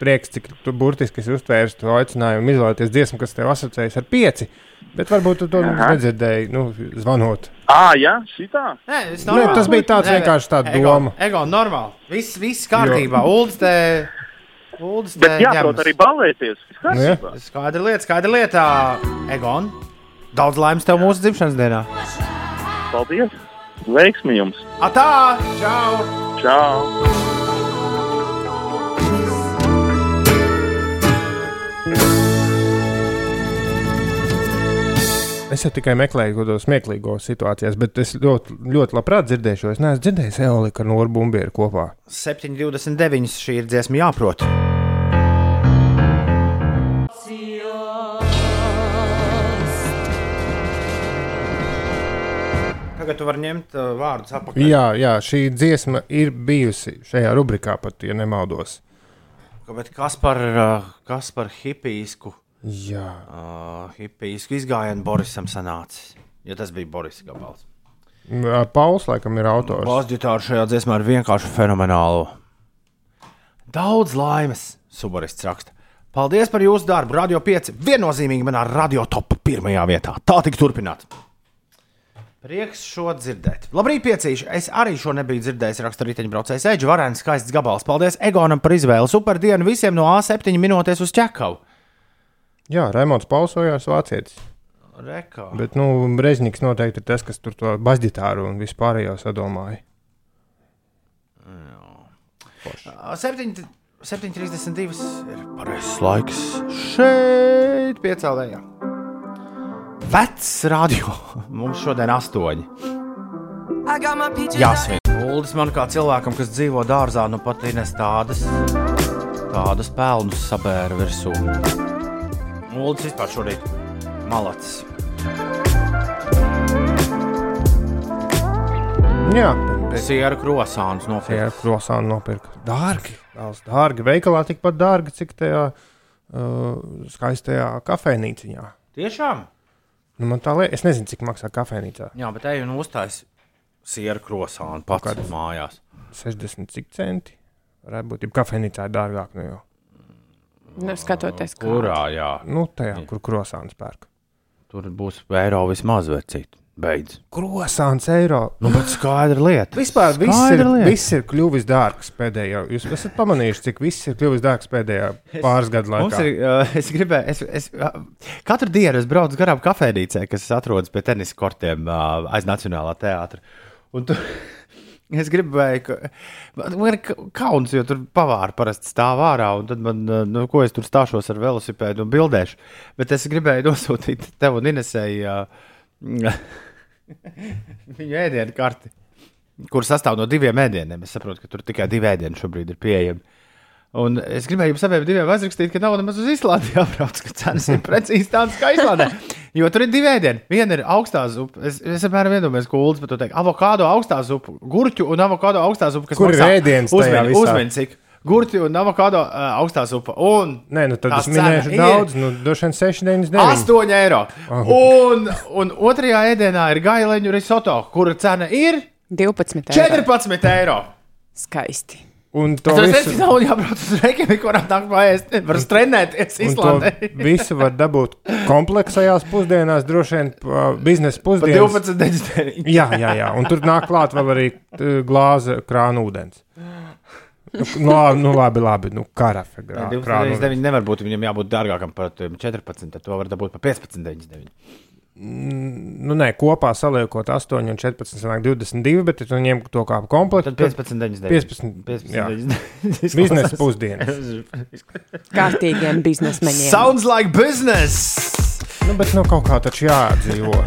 B: prieks, cik tu burtiski esi uztvēris to aicinājumu izvēlēties dziesmu, kas tev asociējas ar pieci. Bet varbūt tu to
K: Aha.
B: nedzirdēji, nu, zvanot.
K: Ā, jā, šitā?
C: Nē,
B: Nē, tas bija tāds vienkārši tāds doma.
C: Egon, normāli. Viss, viss kārtībā. Uldis te. Uldis te
K: Bet jāprot
C: ņemas.
K: arī
B: Nu, jā.
K: kārtībā.
C: Skaidra lieta, skaidra lieta. Egon, daudz laimes tev mūsu dzimšanas dienā.
K: Paldies! Veiksmi jums!
C: Atā! Čau!
K: Čau!
B: Es jau tikai meklēju kaut kādos smieklīgos situācijās, bet es ļoti, ļoti labprāt dzirdēšu. Es neesmu dzirdējis Eolika un Orbūmbieru kopā.
C: 7,29 šī ir dziesma jāprot. Tagad tu vari ņemt uh, vārdus atpakaļ.
B: Jā, jā, šī dziesma ir bijusi šajā rubrikā, pat ja nemaldos.
C: Bet kas par, uh, kas par hipijsku,
B: Jā,
C: uh, hipijsku izgājienu Borisam sanācis? Ja tas bija Boris Gabals.
B: Pauls laikam ir autors.
C: Basģitāra šajā dziesmā ir vienkārši fenomenāla. Daudz laimes, Subarists raksta. Paldies par jūsu darbu. Radio 5 viennozīmīgi manā radio top pirmajā vietā. Tā tik turpināt. Prieks šo dzirdēt. Labrīt, piecīši. Es arī šo nebiju dzirdējis. Raksta riteņbraucējs Eģis Varēns, skaists gabals. Paldies Egonam par izvēli. Super dienu visiem no A7 minūtes uz ķekavu.
B: Jā, Raimons Pauls vajās vācietis.
C: Rekā.
B: Bet, nu, Brezniks noteikti ir tas, kas tur to bazdītāru un vispārējo sadomāja.
C: 7, 7,32 ir pareizs laiks šeit, piecēlējā. Vecs radio. Mums šodien astoņi. Jāsvin. Uldis man kā cilvēkam, kas dzīvo dārzā, nu pat ir nes tādas, tādas pelnus sabēra virsū. Uldis vispār šorīt malacis.
B: Jā,
C: Siera krosāns
B: tie
C: nopirkt.
B: ir krosāni nopirka. Dārgi, vēl dārgi. Veikalā tikpat dārgi, cik tajā uh, skaistajā kafejnīciņā.
C: Tiešām?
B: Nu, man tā liekas, es nezinu, cik maksā kafejnīcā.
C: Jā, bet ej un uztais siera krosānu pats mājās.
B: 60 cik centi. Varētu būt, ja kafejnīcā ir dārgāk. Nu, jau.
A: Nu, skatoties, kā.
C: Kurā, jā.
B: nu tajā, kur krosāns pērk.
C: Tur būs eiro vismaz vecīt. Beidz.
B: Krosāns eiro.
C: Nu, bet skaidra lieta.
B: Vispār viss ir,
C: Skaidra lieta.
B: viss ir kļuvis dārgs pēdējā. Jūs esat pamanījuši, cik viss ir kļuvis dārgs pēdējā pāris gadu
C: Mums
B: laikā.
C: ir, uh, es gribēju, es, es, uh, katru dienu es braucu garām kafejnīcē, kas atrodas pie tenisa kortiem uh, aiz Nacionālā teātra. Un tu, es gribēju, ka man ir ka- kauns, jo tur pavāri parasti stāv ārā, un tad man, uh, nu, ko es tur stāšos ar velosipēdu un bildēšu. Bet es gribēju nosūtīt tev un Inesēju uh, viņu ēdienu karti, kur sastāv no diviem ēdieniem. Es saprotu, ka tur tikai divi ēdieni šobrīd ir pieejami. Un es gribēju jums abiem diviem aizrakstīt, ka nav nemaz uz Islandi jābrauc, ka cenas ir precīzi tādas kā Islandē. Jo tur ir divi ēdieni. Viena ir augstā zupa. Es, es apmēram iedomājos, ko Ulas par to teikt. Avokādo augstā zupa, gurķu un avokādo augstā zupa. kas
B: Kur ir ēdiens visā?
C: uzmini, cik. Gurķi un avokādo uh, augstā zupa. Un
B: Nē, nu tad es minēšu
C: cena ir
B: daudz, nu, droši vien 6, 9, 9.
C: 8 eiro.
B: Ah.
C: Un, un otrajā ēdienā ir gaileņu risoto, kura cena ir
A: 12 eiro.
C: 14 eiro.
A: Skaisti.
B: Un to
C: Tas
B: visu,
C: nav jābrauc uz Reikjaviku, kurā tā pāriest. Var trenēties
B: un to
C: Islandē.
B: visu var dabūt kompleksajās pusdienās, droši vien biznesa
C: Pa
B: pusdienas.
C: 12,99.
B: Jā, jā, jā. Un tur nāk klāt vēl arī t, glāze krāna ūdens. Nu, nu, labi, nu, labi, labi. Nu, karafe grā- krāna ūdens.
C: 12,99 nevar būt. Viņam jābūt dārgākam par tiem 14. Tad to var dabūt par 15,99.
B: Nu, nē, kopā saliekot 8 un 14, sanāk 22, bet tu ņem to kā komplektu.
C: Tad 15, 99.
B: 15,
C: 15,
B: jā.
C: 99.
B: Biznesa pusdienas.
A: Kārtīgiem biznesmeņiem.
C: Sounds like business!
B: Nu, bet nu kaut kā taču jādzīvo.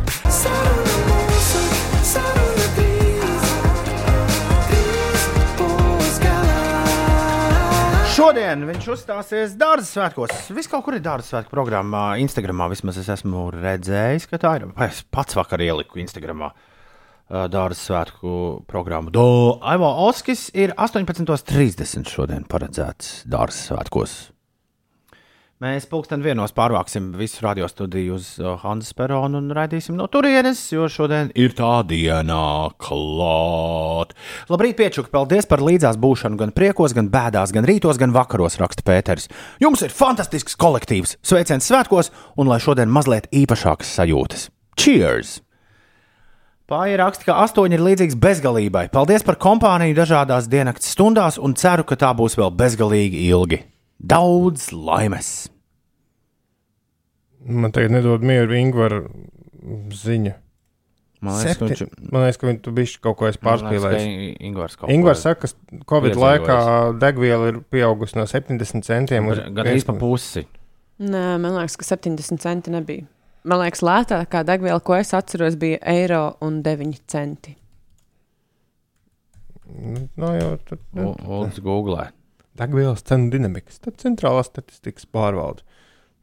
C: Šodien viņš uzstāsies dārza svētkos. Viss kaut kur ir dārza svētku programmā. Instagramā vismaz es esmu redzējis, ka tā ir. Es pats vakar ieliku Instagramā ā, dārza svētku programmu. Do Aivo Oskis ir 18.30 šodien paredzēts dārza svētkos. Mēs pulksten vienos pārvāksim visu radiostudiju uz uh, Hanzas peronu un raidīsim no turienes, jo šodien ir tā diena klāt. Labrīt, piečuki, paldies par līdzās būšanu gan priekos, gan bēdās, gan rītos, gan vakaros, raksta Pēters. Jums ir fantastisks kolektīvs, sveiciens svētkos un lai šodien mazliet īpašākas sajūtas. Cheers! Pāri raksta, ka astoņi ir līdzīgs bezgalībai. Paldies par kompāniju dažādās diennakts stundās un ceru, ka tā būs vēl bezgalīgi ilgi. Daudz laimes!
B: Man tagad nedod mieru Ingūra ziņa.
C: Man liekas, ka
B: Septi-
C: viņš-
B: Man liekas, ka viņi tu bišķi kaut ko
C: ko
B: Ingvars
C: ir
B: saka, ka Covid laikā degviela ir pieaugusi no 70 centiem uz
C: Gandrīz pa pusi.
A: Nē, man liekas, ka 70 centi nebija. Man liekas, lētākā degviela, ko es atceros, bija eiro un 9 centi.
B: No, jau, tad,
C: Lūdzu, googlē.
B: Degvielas cenu dinamikas. Tad centrālā statistikas pārvalde.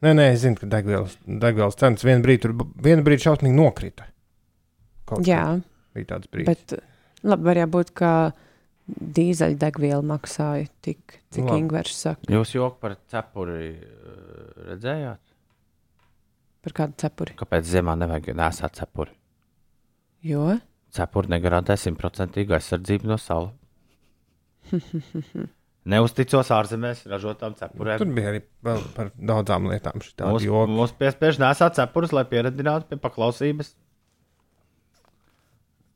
B: Nē, nē, es zinu, ka degvielas, degvielas cenas vienā brīdī, tur vienā brīdī šausmīgi nokrita. Kaut
A: Jā,
B: bija tāds brīdis.
A: bet labi, var būt, ka dīzeļdegviela maksāja tik, cik
B: Labi.
A: Ingūns saka.
C: Jūs joku par cepuri uh, redzējāt?
A: Par kādu cepuri?
C: Kāpēc ziemā nevajag nesāt cepuri?
A: Jo?
C: Cepuri negarantē simtprocentīgu aizsardzību no saula. Neusticos ārzemēs ražotām cepurēm.
B: Tur bija arī vēl par daudzām lietām.
C: Mums,
B: joki.
C: mums piespiež nesāt cepurus, lai pieredzinātu pie paklausības.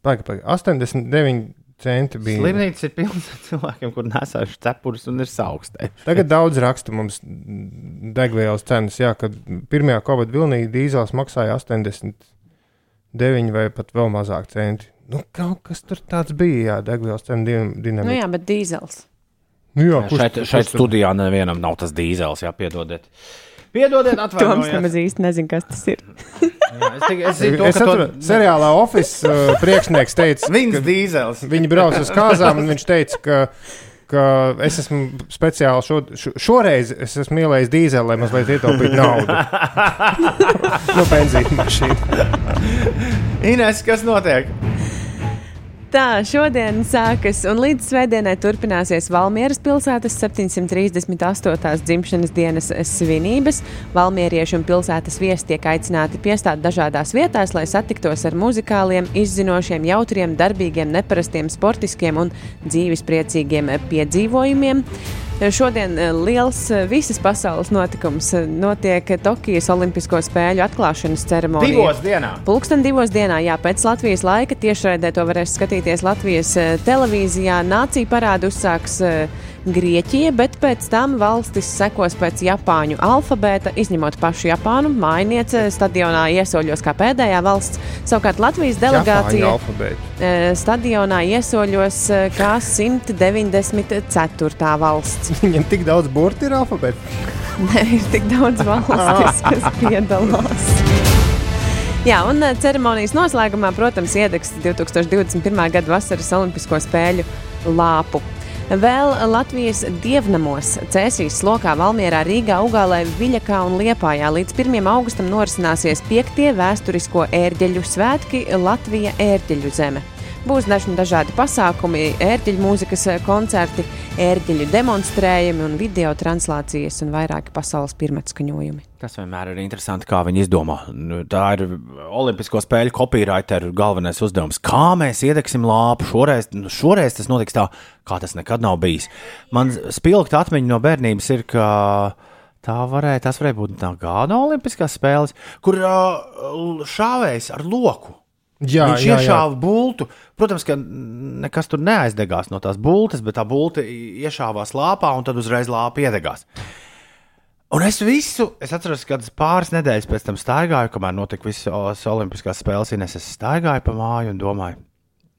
B: Pagaid, pagaid. 89 centi bija.
C: Slimnīcas ir pilnas ar cilvēkiem, kur nesājuši cepurus un ir saukstē.
B: Tagad daudz raksta mums degvielas cenas. Jā, kad pirmajā Covid vilnī dīzels maksāja 89 vai pat vēl mazāk centi. Nu, kaut kas tur tāds bija, jā, degvielas cenu din-
A: Nu
B: dinamika.
A: jā, bet dīzels.
B: Nu, jā, kurš,
C: šeit,
B: kurš
C: šeit
B: tur-
C: studijā nevienam nav tas dīzels, jā, piedodiet. Piedodiet,
A: Toms
C: atvainojiet.
A: nemaz īsti nezina, kas tas ir.
C: Jā, Es, tik, es zinu, ka to-
B: seriālā Office uh, priekšnieks teica,
C: Viņas dīzels.
B: Viņi brauc uz kāzām, un viņš teica, ka, ka es esmu speciāli šo, šo, šoreiz es esmu ielējis dīzeli, lai mazliet ietaupītu naudu. no benzīna mašīnas.
C: Ines, kas notiek?
A: Tā šodien sākas un līdz svētdienai turpināsies Valmieras pilsētas 738. dzimšanas dienas svinības. Valmierieši un pilsētas viesi tiek aicināti piestāt dažādās vietās, lai satiktos ar muzikāliem, izzinošiem, jautriem, darbīgiem, neparastiem, sportiskiem un dzīvespriecīgiem piedzīvojumiem. Šodien eh, liels eh, visas pasaules notikums eh, notiek Tokijas Olimpisko spēļu atklāšanas ceremonijā.
C: Divos dienā.
A: Pulksten divos dienā, jā, pēc Latvijas laika tiešraidē to varēs skatīties Latvijas televīzijā. Nācija parādu uzsāks Grieķija, bet pēc tam valstis sekos pēc Japāņu alfabēta, izņemot pašu Japānu. Mājniece stadionā iesoļos kā pēdējā valsts. Savukārt Latvijas delegācija eh, stadionā iesoļos eh, kā 194. valsts.
B: Viņam tik daudz burti ir alfabēta.
A: Nē, ir tik daudz valstis, kas piedalās. Jā, un eh, ceremonijas noslēgumā, protams, iedegs 2021. gada vasaras Olimpisko spēļu lāpu. Vēl Latvijas dievnamos Cēsīs, Slokā, Valmierā, Rīgā, Ugālē, Viļakā un Liepājā līdz 1. augustam norisināsies piektie vēsturisko ērģeļu svētki Latvija ērģeļu zeme. Būs dažādi pasākumi, ērģeļu mūzikas eh, koncerti, ērģeļu demonstrējumi un video translācijas un vairāki pasaules pirmatskaņojumi.
C: Tas vienmēr ir interesanti, kā viņi izdomā. Nu, Tā ir Olimpisko spēļu copywriteru galvenais uzdevums. Kā mēs iedegsim lāpu? Šoreiz, nu, šoreiz tas notiks tā, kā tas nekad nav bijis. Man spilgta atmiņa no bērnības ir, ka tā varēja, tas varēja būt tā gada Olimpiskās spēles, kur uh, šāvējs ar loku.
B: Jā,
C: Viņš iešāva bultu. Protams, ka nekas tur neaizdegās no tās bultas, bet tā bulta iešāvās lāpā un tad uzreiz lāpa iedegās. Un es visu, es atceros, ka pāris nedēļas pēc tam staigāju, kamēr notika visas Olimpiskās spēles. Ines, Es staigāju pa māju un domāju,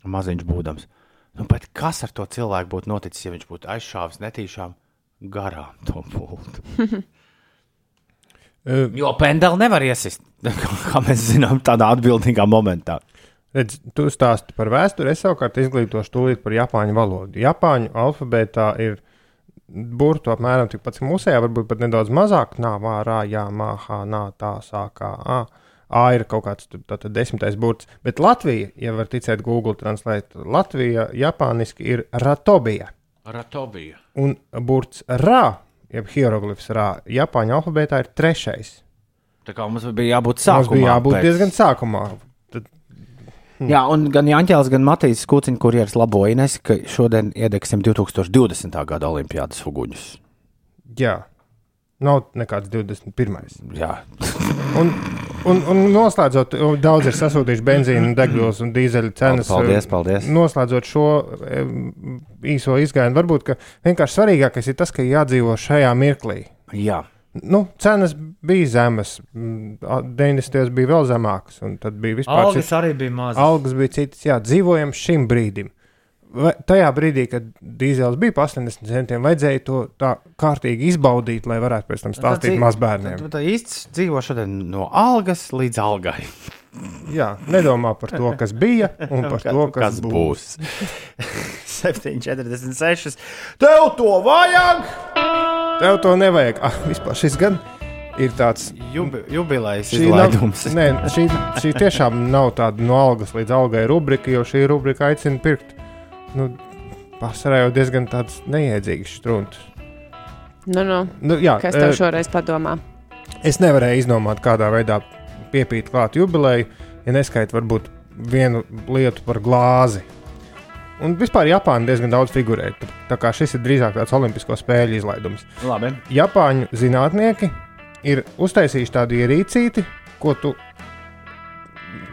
C: maziņš būdams, nu, kas ar to cilvēku būtu noticis, ja viņš būtu aizšāvis netīšām garām to pultu? jo pendeli nevar iesist, kā mēs zinām, tādā atbildīgā momentā.
B: Redz, tu stāsti par vēsturi, es savukārt izglītošu tūlīt par japāņu valodu. Japāņu alfabētā ir burtu apmēram tikpat cik mūsējā, varbūt pat nedaudz mazāk. Nā, vā, rā, jā, mā, hā, nā, tā, sākā. A. A ir kaut kāds tātad desmitais burts. Bet Latvija, ja var ticēt Google Translate, Latvija japāniski ir ratobija.
C: Ratobija.
B: Un burts rā, jeb hieroglifs rā, Japāņu alfabētā ir trešais.
C: Tā kā mums bija jābūt sākumā.
B: Mums bija jābūt
C: pēc-
B: diezgan sākumā. Tad,
C: Jā, un gan Jānis, gan Matīs Kuciņš, kurjeras laboja Ines, ka šodien iedegsim 2020. gada Olimpiādas uguņus.
B: jā, nav nekāds 21.
C: Jā,
B: Un, un, un noslēdzot, daudz ir sasūtījuši benzīnu, degvielas un dīzeļa cenas.
C: Paldies, paldies.
B: Noslēdzot šo em, īso izgājienu, varbūt ka vienkārši svarīgākais ir tas, ka jādzīvo šajā mirklī.
C: jā.
B: Nu, cenas bija zemas, mm, a- 90. bija vēl zemākas, un tad bija vispār
L: Algas arī bija mazas.
B: Algas bija citas, jā, dzīvojam šim brīdim. Vai, tajā brīdī, kad dīzels bija par 80 centiem, vajadzēja to tā kārtīgi izbaudīt, lai varētu pēc tam stāstīt mazbērniem.
C: Tā īsts dzīvo šodien no algas līdz algai.
B: Jā, nedomā par to, kas bija, un par to, kas, kas būs.
C: 7,46. Tev to vajag!
B: Tev to nevajag. Ah, vispār šis gan ir tāds
C: Jubi, jubilejas
B: Šī, nav,
C: izlaidums.
B: nē, šī, šī tiešām nav tāda no algas līdz algai rubrika, jo šī rubrika aicina pirkt. Nu, Pārsvarā jau diezgan tāds neiedzīgs strūns.
A: Nu, nu.
B: Nu, jā,
A: Kas tev
B: eh,
A: šoreiz padomā?
B: Es nevarēju izdomāt, kādā veidā piepīt klāt jubileju, ja neskaita varbūt vienu lietu par glāzi. Un vispār Japāna diezgan daudz figurē. tā- kā šis ir drīzāk tāds olimpisko spēļu izlaidums.
C: Labi.
B: Japāņu zinātnieki ir uztaisījuši tādu ierīcīti, ko tu,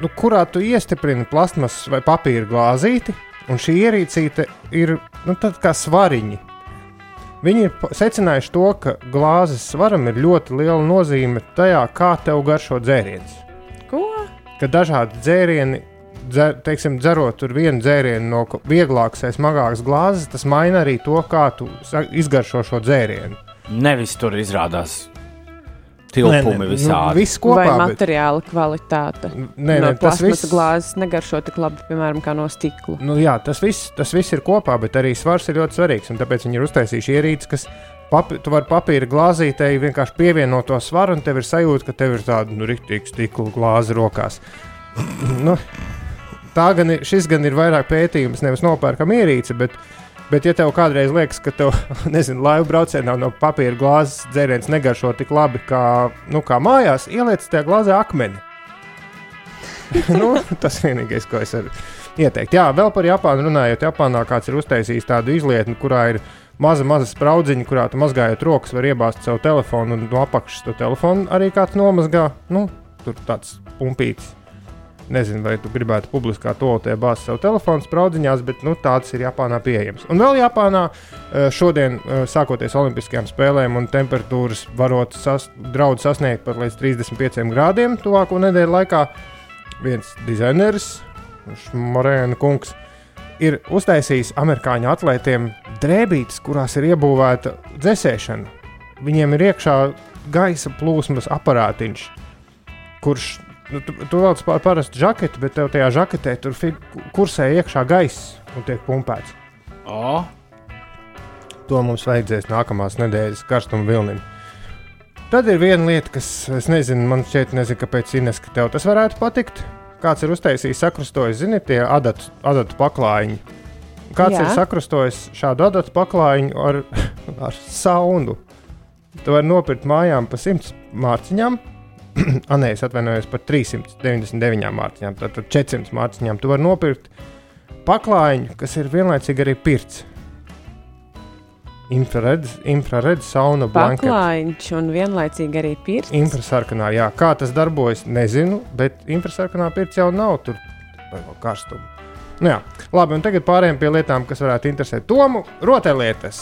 B: nu, kurā tu iestiprini plasmas vai papīra glāzīti, un šī ierīcīte ir nu, tāda kā svariņi. Viņi ir secinājuši to, ka glāzes svaram ir ļoti liela nozīme tajā, kā tev garšo dzēriens.
A: Ko?
B: Ka dažādi dzērieni, dzer, teiksim, dzerot tur vienu dzērienu no vieglākas vai smagākas glāzes, tas maina arī to, kā tu izgaršo šo dzērienu.
C: Nevis tur izrādās tilpumi
B: nē,
C: visādi.
B: Nu, viss kopā,
A: Vai
B: bet-
A: materiāla kvalitāte?
B: nē,
A: no
B: nē, tas viss-
A: glāzes negaršo tik labi, piemēram, kā no stikla.
B: Nu, jā, tas viss, tas viss ir kopā, bet arī svars ir ļoti svarīgs. un Tāpēc viņi ir uztaisījuši ierīces, kas papi, tu vari papīra glāzītei vienkārši pievienot to svaru, un tev ir sajūta, ka tev ir tāda nu, rīktīva stikla glāze rokās. nu, tā gan ir, šis gan ir vairāk pētījums, nevis nopērkam ierīci. Bet, Bet, ja tev kādreiz liekas, ka tev, nezinu, laivu braucienā no papīra glāzes dzēriens negaršo tik labi kā, nu, kā mājās, ieliec tajā glāzē akmeni. nu, tas vienīgais, ko es varu ieteikt. Jā, vēl par Japānu runājot. Japānā kāds ir uztaisījis tādu izlietni, kurā ir maza, maza spraudziņa, kurā tu mazgājot rokas, var iebāzt savu telefonu un no apakšas to telefonu arī kāds nomazgā. Nu, tur tāds pumpīts. Nezinu, vai tu gribētu publiskā toaletē bāzt savu telefonu spraudziņās, bet nu, tāds ir Japānā pieejams. Un vēl Japānā eh, šodien, eh, sākoties Olimpiskajām spēlēm, un temperatūras varot sas, draudz sasniegt pat līdz 35 grādiem tuvāko nedēļu laikā, viens dizainers, Morēna kungs, ir uztaisījis amerikāņu atlētiem drēbītes, kurās ir iebūvēta dzēsēšana. Viņiem ir iekšā gaisa plūsmas aparātiņš, kurš nu, tu, tu velc parastu žaketi, bet tev tajā žaketē tur kursē iekšā gaiss un tiek pumpēts.
C: O,
B: To mums vajadzēs nākamās nedēļas karstuma vilnim. Tad ir viena lieta, kas, es nezinu, man šķiet, nezinu, kāpēc Ines, ka tev tas varētu patikt. Kāds ir uztaisījis, sakrustojis, zini, tie adatu, adatu paklājiņi. Kāds
A: Jā.
B: Ir sakrustojis šādu adatu paklājiņu ar, ar saundu. Tu vari nopirkt mājām pa 100 mārciņām. Anē, es atvainojos par 399 mārciņām. Tātad 400 mārciņām. Tu vari nopirkt paklājiņu, kas ir vienlaicīgi arī pirts. Infraredz, infraredz sauna blankets.
A: Paklājiņš un vienlaicīgi arī pirts.
B: Infrasarkanā, jā, kā tas darbojas, nezinu, bet infrasarkanā pirts jau nav tur karstuma. Nu, jā, labi, un tagad pārējām pie lietām, kas varētu interesēt Tomu. Rotaļlietas.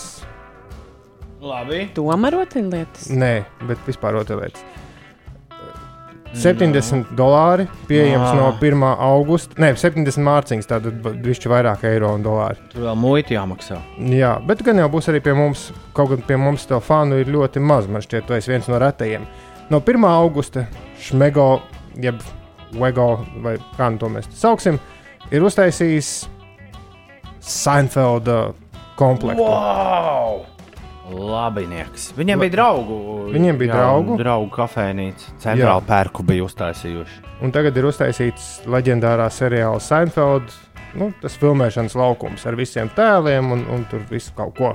C: Labi.
A: Tomēr rotaļlietas.
B: Nē, bet vispār rotaļlietas. 70 dolāri pieejams
C: Ah.
B: no 1. augusta. Nē, 70 mārciņas, tātad višķi vairāk eiro un dolāri.
C: Tur vēl muita jāmaksā.
B: Jā, bet gan jau būs arī pie mums. Kaut gan pie mums to fanu ir ļoti maz. Man šķiet, tu esi viens no retajiem. No 1. augusta Šmego, jeb Vego, vai kā nu to mēs sauksim, ir uztaisījis Seinfelda komplektu.
C: Wow! Labinieks. Viņiem bija draugu.
B: Viņiem bija draugu.
C: Draugu kafejnīca. Centrāla pērku bija uztaisījuši.
B: Un tagad ir uztaisīts leģendārā seriāla Seinfeld. Nu, tas filmēšanas laukums ar visiem tēliem un, un tur visu kaut ko.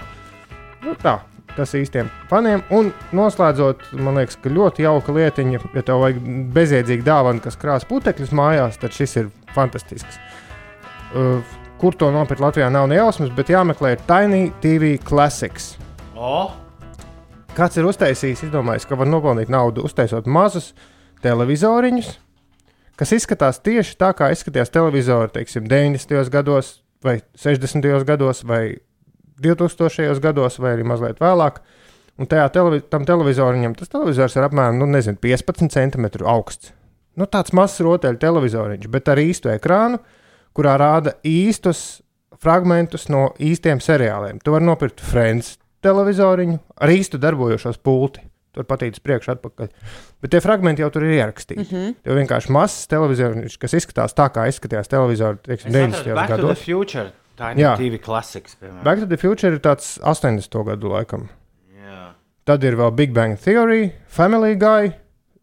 B: Nu, tā, tas īstiem faniem. Un noslēdzot, man liekas, ka ļoti jauka lietiņa, ja tev vajag bezjēdzīgu dāvanu, kas krās putekļus mājās, tad šis ir fantastisks. Uh, kur to nopirkt Latvijā nav nejausmas, bet jāmeklē Tiny TV Classics.
C: O!
B: Kāds ir uztaisījis, izdomājis, ka var nopelnīt naudu, uztaisot mazus televizoriņus, kas izskatās tieši tā, kā izskatījās televizori, teiksim, 90. gados, vai 60. gados, vai 2000. gados, vai arī mazliet vēlāk. Un tajā televi tam televizoriņam tas televizors ir apmēram nu, nezinu, 15 cm augsts. Nu, tāds mazs rotaļu televizoriņš, bet ar īstu ekrānu, kurā rāda īstus fragmentus no īstiem seriāliem. Tu vari nopirkt Friends televizoriņu ar īstu darbojošos pulti. Tur patīk uz priekšu, atpakaļ. Bet tie fragmenti jau tur ir ierakstīti. Mm -hmm. Tev vienkārši mazs televizors, kas izskatās tā, kā izskatījās televizors teiksim, 90.
C: Back to the
B: gados.
C: Future. Tā ir. TV klasiks, piemēram.
B: Back to the Future ir tāds 80. gadu laikam.
C: Jā.
B: Tad ir vēl Big Bang Theory, Family Guy,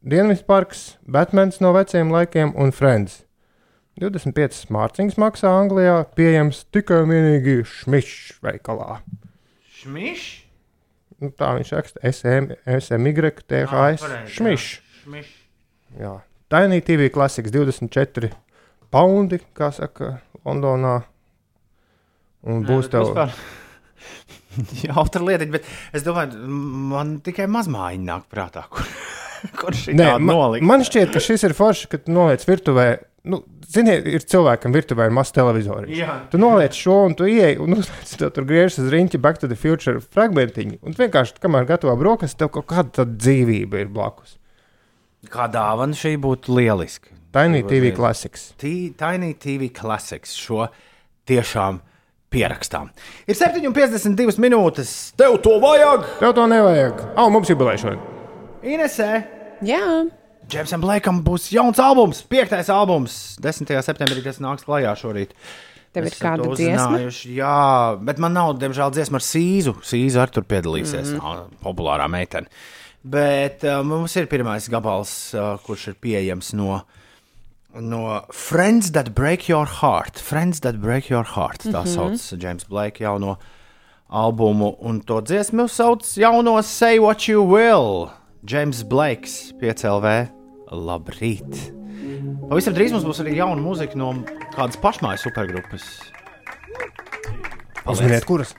B: Dienvidparks, Batmans no veciem laikiem un Friends. 25 mārciņas maksā Anglijā, pieejams tikai un vienīgi šmišs veikalā.
C: Šmišs?
B: Nu, tā viņš raksta SM, SMY, THS,
C: pareizi, jā.
B: šmišs. Jā. Tiny TV klasiks 24 poundi, kā saka, Londonā. Un
C: Nē,
B: būs tev.
C: vispār- Jautra lieta, bet es domāju, man tikai mazmājiņa nāk prātā, kur, kur šī
B: Nē, man,
C: nolikt.
B: man šķiet, ka šis ir forši, kad noliec virtuvē. Nu, Ziniet, ir cilvēkam virtuvē ir mazs televizors. Tu noliec šo, un tu ieej, un uzliec to tur griežas uz riņķa, back to the future fragmentiņu. Un vienkārši, kamēr gatavo brokastis, tev kaut kāda dzīvība ir blakus.
C: Kā dāvana šī būtu lieliska.
B: Tiny
C: Būtu
B: TV klasiks.
C: T- Tiny TV Classics šo tiešām pierakstām. Ir 7,52 minūtes. Tev to vajag!
B: Tev to nevajag. Au, mums jubilē šodien.
C: Inesē!
A: Jā,
C: Džemsam Blakam būs jauns albums, piektais albums. 10. septembrī tas nāks klajā šorīt.
A: Tev ir kāda dziesma?
C: Jā, bet man nav, diemžēl, dziesma ar Sīzu. Sīza arī tur piedalīsies. Mm. -hmm. Populārā meitene. Bet uh, mums ir pirmais gabals, uh, kurš ir pieejams no, no Friends That Break Your Heart. Friends That Break Your Heart. Tā mm. -hmm. sauc James Blake jauno albumu. Un to dziesmu sauc jauno Say What You Will. James Blakes 5LV. Labrīt! Pavisam drīz mums būs arī jauna mūzika no kādas pašmājas supergrupas.
B: Uzminiet, kuras?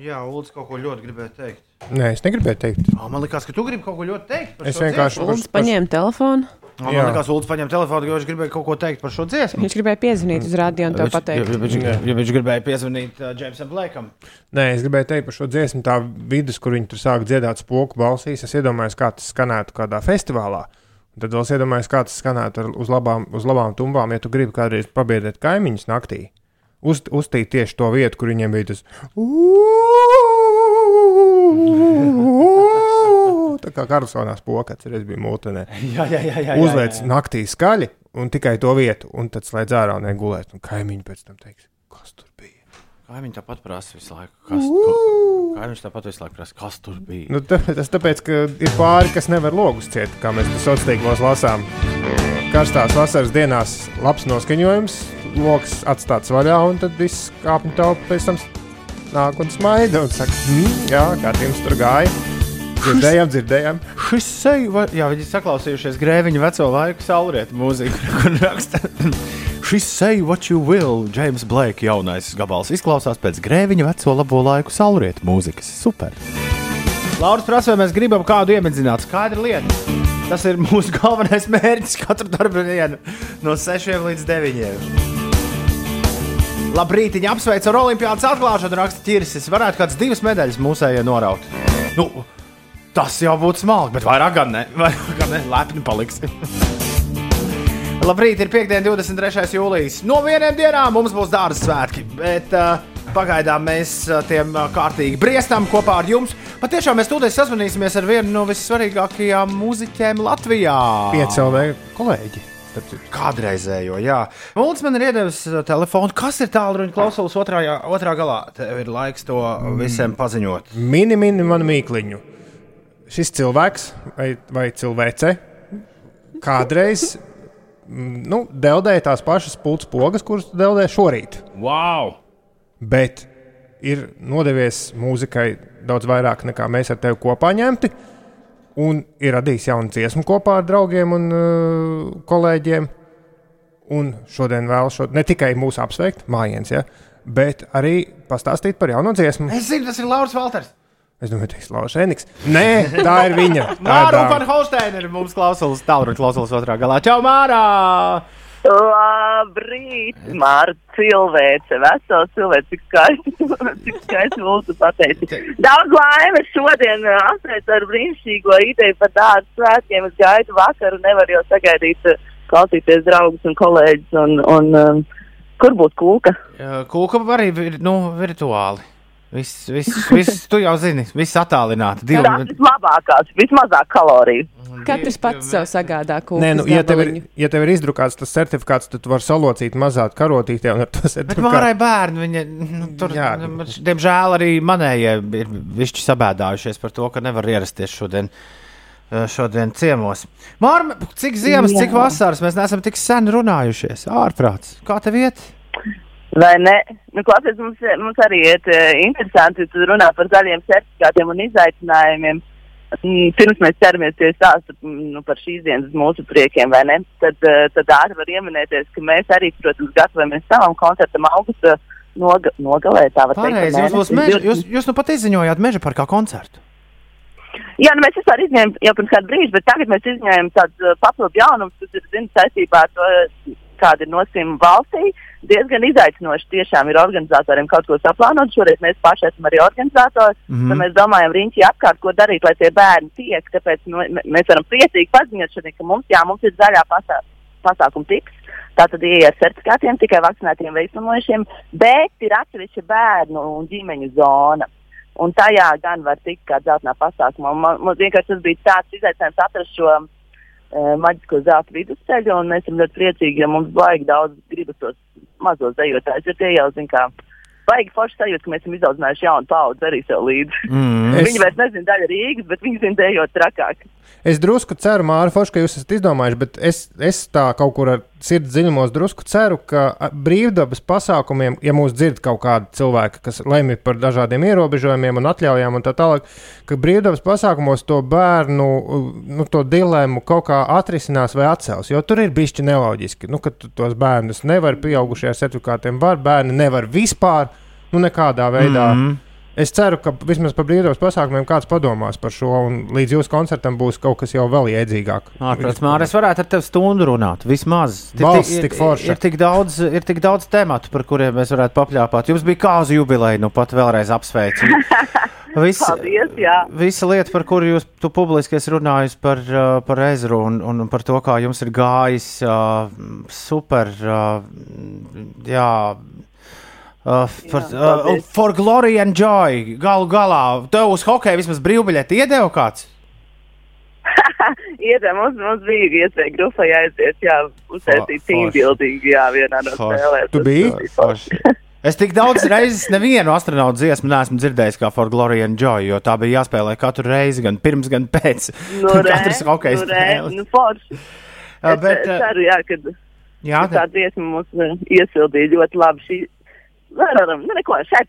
C: Jā, Ulas kaut ko ļoti gribēja teikt.
B: Nē, es negribēju teikt.
C: Oh, man liekas, ka tu gribi kaut ko ļoti teikt par
B: Es
C: šo
B: vienkārši-
C: dziesmu.
A: Ulas paņēma telefonu.
C: Oh, man
B: Jā.
C: liekas, Ulas paņēma telefonu, jo viņš gribēja kaut ko teikt par šo dziesmu.
A: Viņš gribēja piezvanīt uz rādio un to
C: Viņš-
A: pateikt.
C: Ja, viņš, ja viņš gribēja piezvanīt uh, Jamesam Blakam.
B: Nē, es gribēju teikt par šo dziesmu, tā vidus, kur viņi tur sāk dziedāt spoku balsīs. Es iedomājos, kā tas skanētu kādā festivālā. Un Tad vēl es iedomājos, kā tas skanētu ar, uz, labām, uz labām tumbām, ja tu gribi kādreiz pabiedēt kaimiņus naktī. Uz, uztīt tieši to vietu, kur viņiem bija tas. Tā kā karusonā spoka, atceries, bija mūtenē.
C: Jā, jā, jā, jā,
B: Uzliec naktī skaļi un tikai to vietu, un tad slēdz ārā un negulēt. Un kaimiņi pēc tam teiks, kas tur bija.
C: Kā viņš tāpat prasa visu laiku? Kas, ko, kā viņš tāpat visu laiku prasa? Kas tur bija?
B: Nu, tā, tas tāpēc, ka ir pāri, kas nevar logus ciet, kā mēs sociālos tīklos lasām. Karstās vasaras dienās labs noskaņojums, lokus atstāts vaļā, un tad viss kāpņu telpa pēc tam nāk un smaida un saka, mm, jā, kā jums tur gāja. Dzirdējām, dzirdējām.
C: Šis seju, va- jā, viņi saklausījušies grēviņu veco laiku saulrietu mūziku, kur raksta. Šis seju, what you will, James Blake jaunais gabals izklausās pēc grēviņu veco labo laiku saulrietu mūzikas. Super! Lauris prasa, vai mēs gribam kādu iemedzināt. Skaidra lieta. Tas ir mūsu galvenais mērķis katru darbu dienu no 6 līdz 9. Labrīt, viņa apsveic ar olimpiādas atklāšanu, raksta ķirsis. Varētu kādas divas medaļas mūsējai noraut. Nu, tas jau būtu smalki, bet vairāk gan ne. Vairāk gan ne. Lepni paliks. Labrīt, ir piekdiena, 23. jūlijas. No vieniem dienām mums būs dārza svētki, bet uh, pagaidām mēs uh, tiem uh, kārtīgi briestam kopā ar jums. Patiešām mēs tūlīt sazvanīsimies ar vienu no vissvarīgākajām mūziķiem Latvijā.
B: Piecēlē kolēģi.
C: Kādreizējo, jā. Mūlis man ir iedevis uh, telefonu. Kas ir tālruņa klausulas otrā, otrā galā? Tev ir laiks to visiem paziņot.
B: Mini, mini, man mīkliņu. Šis cilvēks vai, vai cilvēce kādreiz mm, nu, deldēja tās pašas pults pogas, kuras tu deldēji šorīt.
C: Wow!
B: Bet ir nodevies mūzikai daudz vairāk nekā mēs ar tevi kopā ņemti. Un ir radījis jaunu dziesmu kopā ar draugiem un uh, kolēģiem. Un šodien vēl šo, ne tikai mūsu apsveikt, mājienas, ja, bet arī pastāstīt par jaunu dziesmu.
C: Es zinu, tas ir Lauris Valters.
B: Es domāju, tas ir Lauris Enīks. Nē, tā ir viņa.
C: Māra par Holsteinu ir mums klausulas, tālruņa klausulas otrā galā. Čau, Mārā!
L: Labrīt, Mārta cilvēce, vesela cilvēce, cik skaisti, cik skaisti mūsu pateici. Daudz laimes šodien uh, apsveic ar brīnišķīgo ideju par tādu svētkiem. Es gaidu vakaru, nevaru jau sagaidīt, uh, klausīties draugus un kolēģis un, un um, kur būs kūka.
C: Kūka arī ir nu, virtuāli. Viss, viss, viss, tu jau zini, viss attālināti. Divi,
L: Tās vislabākās, vismazāk kaloriju.
A: Katrs pats sev sagādā kūku.
B: Nē, nu, ja tev, ir, ja tev ir izdrukāts tas certifikāts, tad tu vari salocīt mazāk karotītē un ar to
C: Bet
B: certifikātu.
C: Mārai bērni, viņa, nu, tur,
B: Jā.
C: diemžēl arī manējie ir višķi sabēdājušies par to, ka nevar ierasties šodien. eh, Šodien ciemos. Mārma, cik ziemas,
L: Jā.
C: cik vasaras mēs neesam tik sen runājušies? Ārprāts, kā tev iet?
L: Vai ne? Nu, klausies, mums, mums arī ir uh, interesanti, tu runā par zaļiem certifikātiem un izaicinājumiem. Mm, Pirms mēs ķeramies pie stāsta mm, nu, par šīs dienas mūsu priekiem, vai ne? Tad, uh, tad ātri var ieminēties, ka mēs arī, protams, gatavojamies savam koncertam augusta noga nogalē. Tā var teikt,
C: Pareizi,
L: vai
C: jūs, meža, jūs, jūs nu pat izziņojāt meža parkā koncertu.
L: Jā, nu mēs vispār izņēmām jau pirms kāda brīža, bet tagad mēs izņēmām tādu uh, papildu jaunumu, kas ir zināms saistībā ar to, kāda ir nosacījuma valstī. Diezgan izaicinoši tiešām ir organizatoriem kaut ko saplānot. Šoreiz mēs paši esam arī organizatori. Mm. -hmm. Mēs domājam, riņķi apkārt, ko darīt, lai tie bērni tiek. Tāpēc nu, mēs varam priecīgi paziņot šodien, ka mums, jā, mums ir zaļā pasā pasākuma tiks. Tātad ir ar certifikātiem tikai vakcinētiem veicinojušiem, bet ir atsevišķa bērnu un ģimeņu zona. Un tajā gan var tikt kā zeltainā pasākumā. Man, man vienkārši tas bija tāds izaicinājums atrast šo maģisko zelta vidusceļu, un mēs esam ļoti priecīgi, ja mums baigi daudz gribas tos mazos dejotājus. Jo tie jau zina, kā baigi forši sajūta, ka mēs esam izaudzinājuši jaunu paudzi arī sev līdzi.
B: Mm.
L: Viņi
B: Es-
L: vairs nezina daļu Rīgas, bet viņi zina dejot trakāk.
B: Es drusku ceru, Mārtiņ, Falks, ka jūs esat izdomājuši, bet es, es tā kaut kur ar sirds dziļumos drusku ceru, ka brīvdabas pasākumiem, ja mūs dzird kaut kādi cilvēki, kas lemj par dažādiem ierobežojumiem un atļaujām un tā tālāk, ka brīvdabas pasākumos to bērnu nu, to dilemmu kaut kā atrisinās vai atcels. Jo tur ir bišķi neloģiski, nu, ka tos bērnus nevar pieaugušie ar certifikātiem, var bērni nevar vispār, nu, nekādā veidā.
C: Mhm.
B: Es ceru, ka vismaz par brīvdabas pasākumiem kāds padomās par šo, un līdz jūsu koncertam būs kaut kas jau vēl iedzīgāk.
C: Ārprāts, Mārcis, es varētu ar tevi stundu runāt. Vismaz.
B: Balss
C: ir,
B: tik forša.
C: ir, tik daudz, ir tik daudz tematu, par kuriem mēs varētu papļāpāt. Jums bija kāzu jubileja, nu pat vēlreiz apsveicu. Viss,
L: Paldies, jā.
C: visa lieta, par kuru jūs tu publiski esat runājis par, par ezeru un, un par to, kā jums ir gājis super. Jā, Uh, par, uh,
L: paldies.
C: for glory and joy. Galu galā, tev uz hokeja vismaz brīvbiļeti iedeva kāds.
L: Iedē, mums, mums bija iespēja grupai aiziet, jā, uztaisīt team building, jā, vienā no spēlēm.
B: Tu biji?
C: Es tik daudz reizes nevienu astronautu dziesmu neesmu dzirdējis kā For Glory and Joy, jo tā bija jāspēlē katru reizi, gan pirms, gan pēc.
L: Nu, re,
C: Katras hokeja
L: nu,
C: spēles.
L: nu, forši.
C: Jā,
L: Es
C: bet,
L: eh, ceru, jā, kad
C: Jā,
L: tā dziesma mums eh, iesildīja ļoti labi. Šī, neko, šai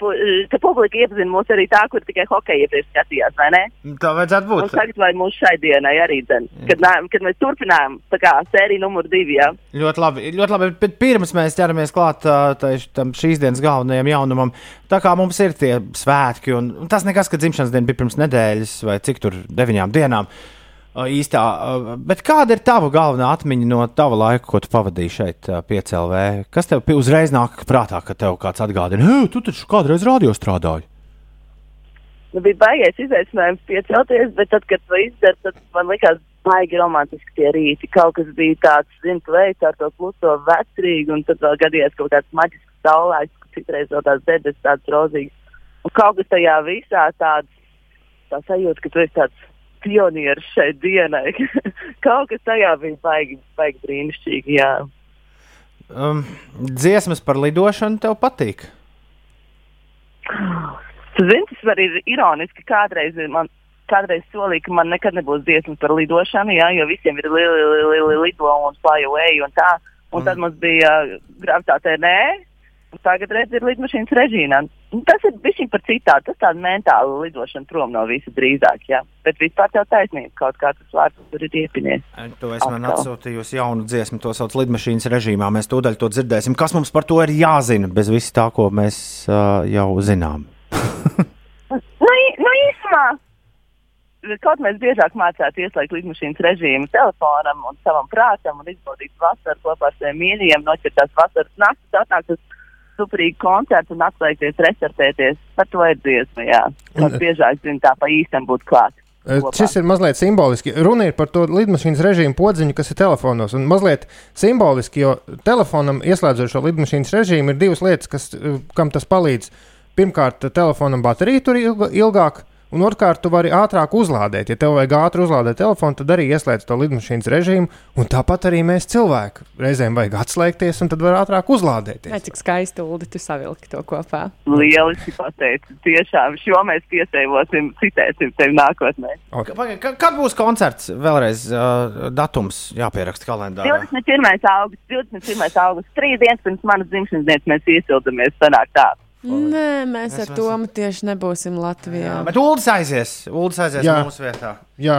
L: te publika iepazina mūs arī tā, kur tikai hokeja iepriekš skatījās, vai ne?
C: Tā vajadzētu
L: Un
C: būt.
L: tagad vai mūsu šai dienai arī, dzen, kad, kad mēs turpinām, tā kā sērija numur divi, jā.
C: Ļoti labi, ļoti labi. Bet pirms mēs ķeramies klāt ā, tai- tam šīs dienas galvenajam jaunumam, tā kā mums ir tie svētki, un, un tas nekas, ka dzimšanas diena bija pirms nedēļas vai cik tur deviņām dienām. ā, Īstā, bet kāda ir tava galvenā atmiņa no tava laika, ko tu pavadīji šeit, piecēlē? Kas tev uzreiz nāk prātā, kad tev kāds atgādina, hei, tu taču kādreiz radio strādāji?
L: Nu, bija baigais izaicinājums piecelties, bet tad, kad to izdara, tad man likās baigi romantiski tie rīti. Kaut kas bija tāds, zinu, veids ar to kluso vecrīgu, un tad vēl gadījās kaut kāds maģisks saulēks, ka citreiz vēl tās debesis tāds rozīgs. Un kaut kas tajā visā tāds, tā sajūta, ka tu esi tāds pionieris šai dienai. kaut kas tajā bija baigi, baigi brīnišķīgi, jā.
C: Um, dziesmas par lidošanu tev patīk.
L: Zini, tas arī ir ironiski. Kādreiz man kādreiz solīja, ka man nekad nebūs dziesmas par lidošanu, jā, jo visiem ir lieli, lieli, lieli lido un fly away un tā. Un mm. tad mums bija uh, gravitāte nē, un tagad redz ir lidmašīnas režīmā. Tas ir bijis par citādi, tas tāda mentāla lidošana prom no visa drīzāk, jā. Bet vispār tev taisnība, kaut kā tas vārds tur ir iepinies.
C: To es man
L: Atkal.
C: atsūtīju jaunu dziesmu, to sauc lidmašīnas režīmā. Mēs tūdaļ to dzirdēsim. Kas mums par to ir jāzina, bez viss tā, ko mēs uh, jau zinām?
L: Nu, nu īsumā, kaut mēs biežāk mācāmies ieslēgt lidmašīnas režīmu telefonam un savam prātam un izbaudīt vasaru kopā ar saviem mīļajiem, noķertās vasaras naktis, atnākt uz superīgu koncertu un atslēgties, restartēties. Par to ir dziesma, jā. Kaut biežāk, zin, tā pa īstam būt klāt.
B: Eh,
L: kopā.
B: Šis ir mazliet simboliski. Runa ir par to lidmašīnas režīmu podziņu, kas ir telefonos. Un mazliet simboliski, jo telefonam ieslēdzot šo lidmašīnas režīmu ir divas lietas, kas, eh, kam tas palīdz. Pirmkārt, telefonam baterija tur ilgāk, un otrkārt, tu vari ātrāk uzlādēt. Ja tev vajag ātri uzlādēt telefonu, tad arī ieslēdz to lidmašīnas režīmu. Un tāpat arī mēs cilvēki reizēm vajag atslēgties, un tad var ātrāk uzlādēties.
A: Vai cik skaisti Ulu, tu savilki to kopā?
L: Lieliski pateicis. Tiešām šo mēs piesēvosim, citēsim tevi nākotnē.
C: Okay. Kad būs koncerts? Vēlreiz uh, datums jāpieraksta kalendārā.
L: 21. augusts, 21. augusts, trīs dienas pirms manas dzimšanas dienas mēs iesildamies. Sanāk tā.
A: Nē, mēs
C: Mēs
A: ar to tieši nebūsim Latvijā.
C: Bet Ulas aizies. Ulas aizies
B: Jā.
C: mūsu vietā.
B: Jā,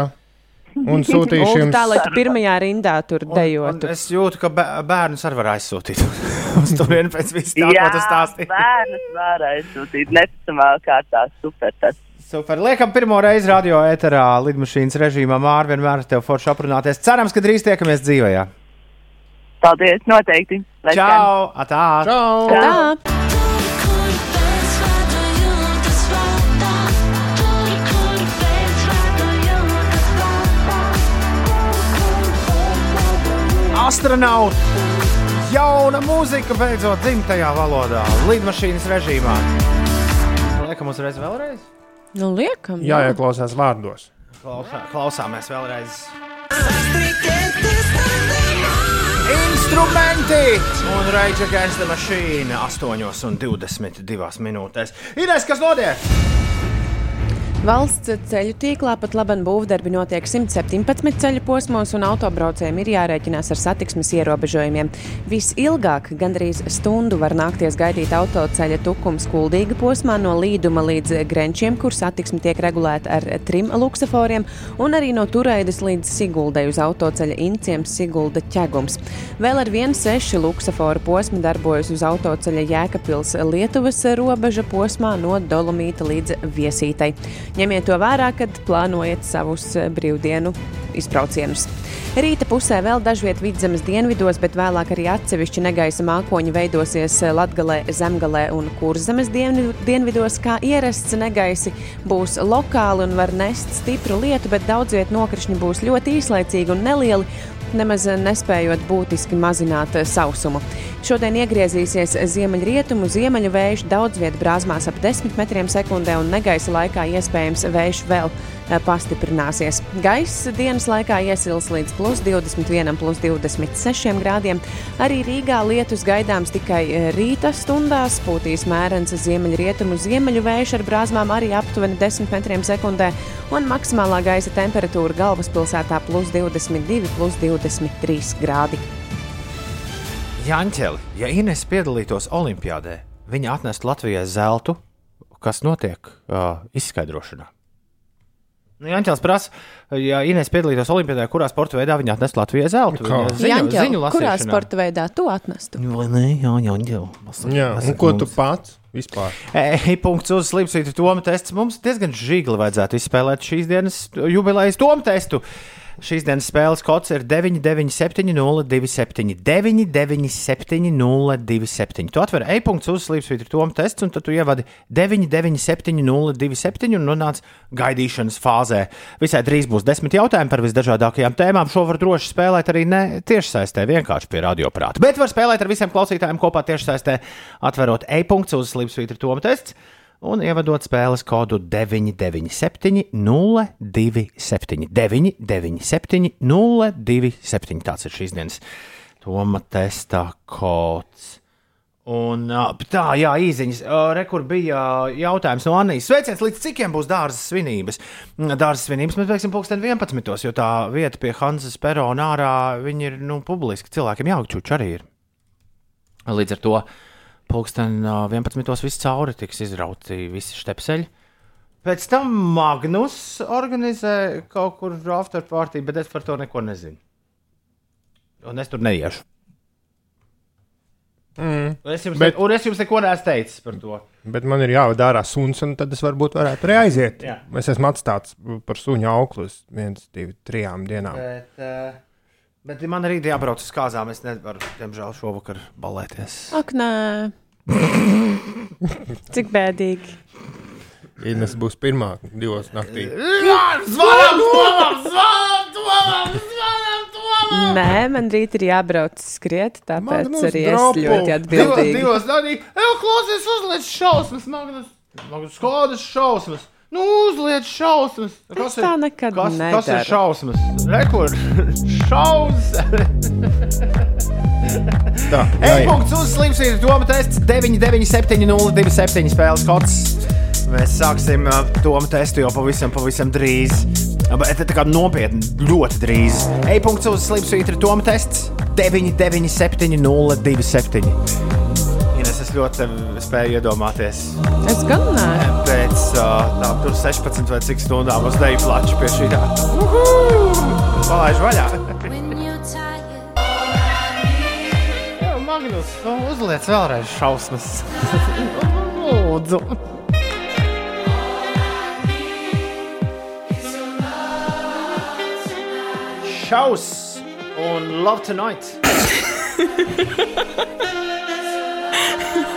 B: un sūtīšu jums
A: tā, lai tu pirmajā rindā tur dejotu.
C: es jūtu, ka bē- bērnus arī var aizsūtīt uz turieni pēc viss tā, ko tu stāstīji.
L: bērnus var aizsūtīt neticamā kārtā. Super. Tas.
C: Super. Liekam, pirmo reizi radio ēterā lidmašīnas režīmā Mārķis vienmēr ar tevi forši aprunāties. Cerams, ka drīz tiekamies dzīvē.
L: Paldies, noteikti. Lai
C: Čau! Atā!
B: Čau!
A: Tā!
C: Astronauts! Jauna mūzika beidzot dzimtajā valodā, lidmašīnas režīmā. Liekam, uzreiz vēlreiz.
A: Nu, liekam.
B: Jāieklausās vārdos.
C: Klausā, klausāmies vēlreiz. Instrumenti un Rage Against the Machine 8,22 minūtēs. Ines, kas notiek?
A: Valsts ceļu tīklā pat labi būvdarbi notiek 117 ceļu posmos, un autobraucējiem ir jārēķinās ar satiksmes ierobežojumiem. Visilgāk, gandrīz stundu, var nākties gaidīt autoceļa tukums kuldīga posmā no līduma līdz grenčiem, kur satiksme tiek regulēta ar trim luksaforiem, un arī no Turaidas līdz Siguldai uz autoceļa inciems Sigulda ķegums. Vēl ar vienu seši luksaforu posmi darbojas uz autoceļa Jēkabpils Lietuvas robeža posmā no Dolomīta līdz Viesītai. Ņemiet to vērā, kad plānojat savus eh, brīvdienu izbraucienus. Rīta pusē vēl dažviet vidzemes dienvidos, bet vēlāk arī atsevišķi negaisa mākoņi veidosies Latgalē, Zemgalē un Kurzemes dienvi- dienvidos. Kā ierasts negaisi būs lokāli un var nest stipru lietu, bet daudz viet nokrišņi būs ļoti īslaicīgi un nelieli nemaz nespējot būtiski mazināt sausumu. Šodien iegriezīsies ziemeļrietumu, ziemeļu vējš, daudz vietā brāzmās ap 10 metriem sekundē, un negaisa laikā iespējams vējš vēl pastiprināsies. Gaiss dienas laikā iesils līdz plus 21, plus 26 grādiem. Arī Rīgā lietus gaidāms tikai eh, rīta stundās, pūtīs mērens ziemeļrietumu, ziemeļu vējš ar brāzmām arī aptuveni 10 metriem sekundē, un maksimālā gaisa temperatūra galvaspilsētā plus 22, plus 23 grādi.
C: Janķeli, ja Ines piedalītos Olimpijādē, viņi atnestu Latvijai zeltu, kas notiek uh, izskaidrošanā. Nu, Janķels prasa, ja Inês piedalītos Olimpijā, kurā sporta veidā viņa atnesa Latvijai zeltu. Ziņu
A: kurā sporta veidā tu atnestu?
C: Vai ne? Jā, Janķel.
B: Jā, un ko tu pats vispār?
C: Ej, punkts uz slimsvītra Toma tests. Mums diezgan žīgli vajadzētu izspēlēt šīs dienas jubilejas Toma testu. Šīs dienas spēles kods ir 997, 027, 997, 027. Tu atver e-punkts uz slimsvītra Toma tests, un tad tu ievadi 997, 027 un nonāc gaidīšanas fāzē. Visai drīz būs desmit jautājumi par visdažādākajām tēmām. Šo var droši spēlēt arī ne tiešsaistē, vienkārši pie radioprāta. Bet var spēlēt ar visiem klausītājiem kopā tiešsaistē, atverot e-punkts uz slimsvītra Toma tests un ievadot spēles kodu 997, 027, 997, 027. Tāds ir šīs dienas Toma testa kods. Un, tā, jā, īsiņas. Rekur bija jautājums no Anijas. Sveiciens, līdz cikiem būs dārza svinības? Dārza svinības mēs veiksim pulksten 11. jo tā vieta pie Hanzas Perona ārā, ir, nu, publiski. Cilvēkiem jāukčuč arī ir. Līdz ar to pulksten ā, 11. viss cauri tiks izrauti visi štepseļi. Pēc tam Magnus organizē kaut kur afterparty, bet es par to neko nezinu. Un es tur neiešu.
B: Mm.
C: Un es jums,
B: Bet-
C: un es jums neko neesmu teicis par to.
B: Bet man ir jāvada ārā suns, un tad es varbūt varētu arī aiziet. Es esmu atstāts par suņa auklu uz viens, divi, trijām dienām.
C: Bet, uh, bet man arī jābrauc uz kāzām. Es nevaru, diemžēl, šovakar balēties.
A: Ak, nē. Cik bēdīgi.
B: Ines būs pirmā divos naktī.
C: Zvanām, zvanām, zvanām, zvanām, zvanām, zvanām!
A: Nē, man rīt ir jābrauc skriet, tāpēc
C: Magnus
A: arī es
C: dropu.
A: ļoti
C: Divos,
A: atbildīgi.
C: divos arī. Ej, klausies, uzliec šausmas, Magnus. Magnus, kādas šausmas? Nu, uzliec šausmas.
A: Es tā nekad
C: kas, kas ir
A: nedaru.
C: šausmas? Rekur, šausmas.
B: Tā.
C: E-punkts uz slimsvītra doma tests 997 027 spēles kods. Mēs sāksim uh, doma testu jau pavisam, pavisam drīz. Bet tā kā nopietni, ļoti drīz. E-punkts uz slimsvītra doma tests 997 027. Ines, es ļoti spēju iedomāties.
A: Es gan nē.
C: Pēc uh, tam tur 16 vai cik stundām uz deju plaču pie šī tā. Palaiž vaļā! Magnus, nu, uzliec vēlreiz šausmas. Lūdzu. Šaus un Love Tonight.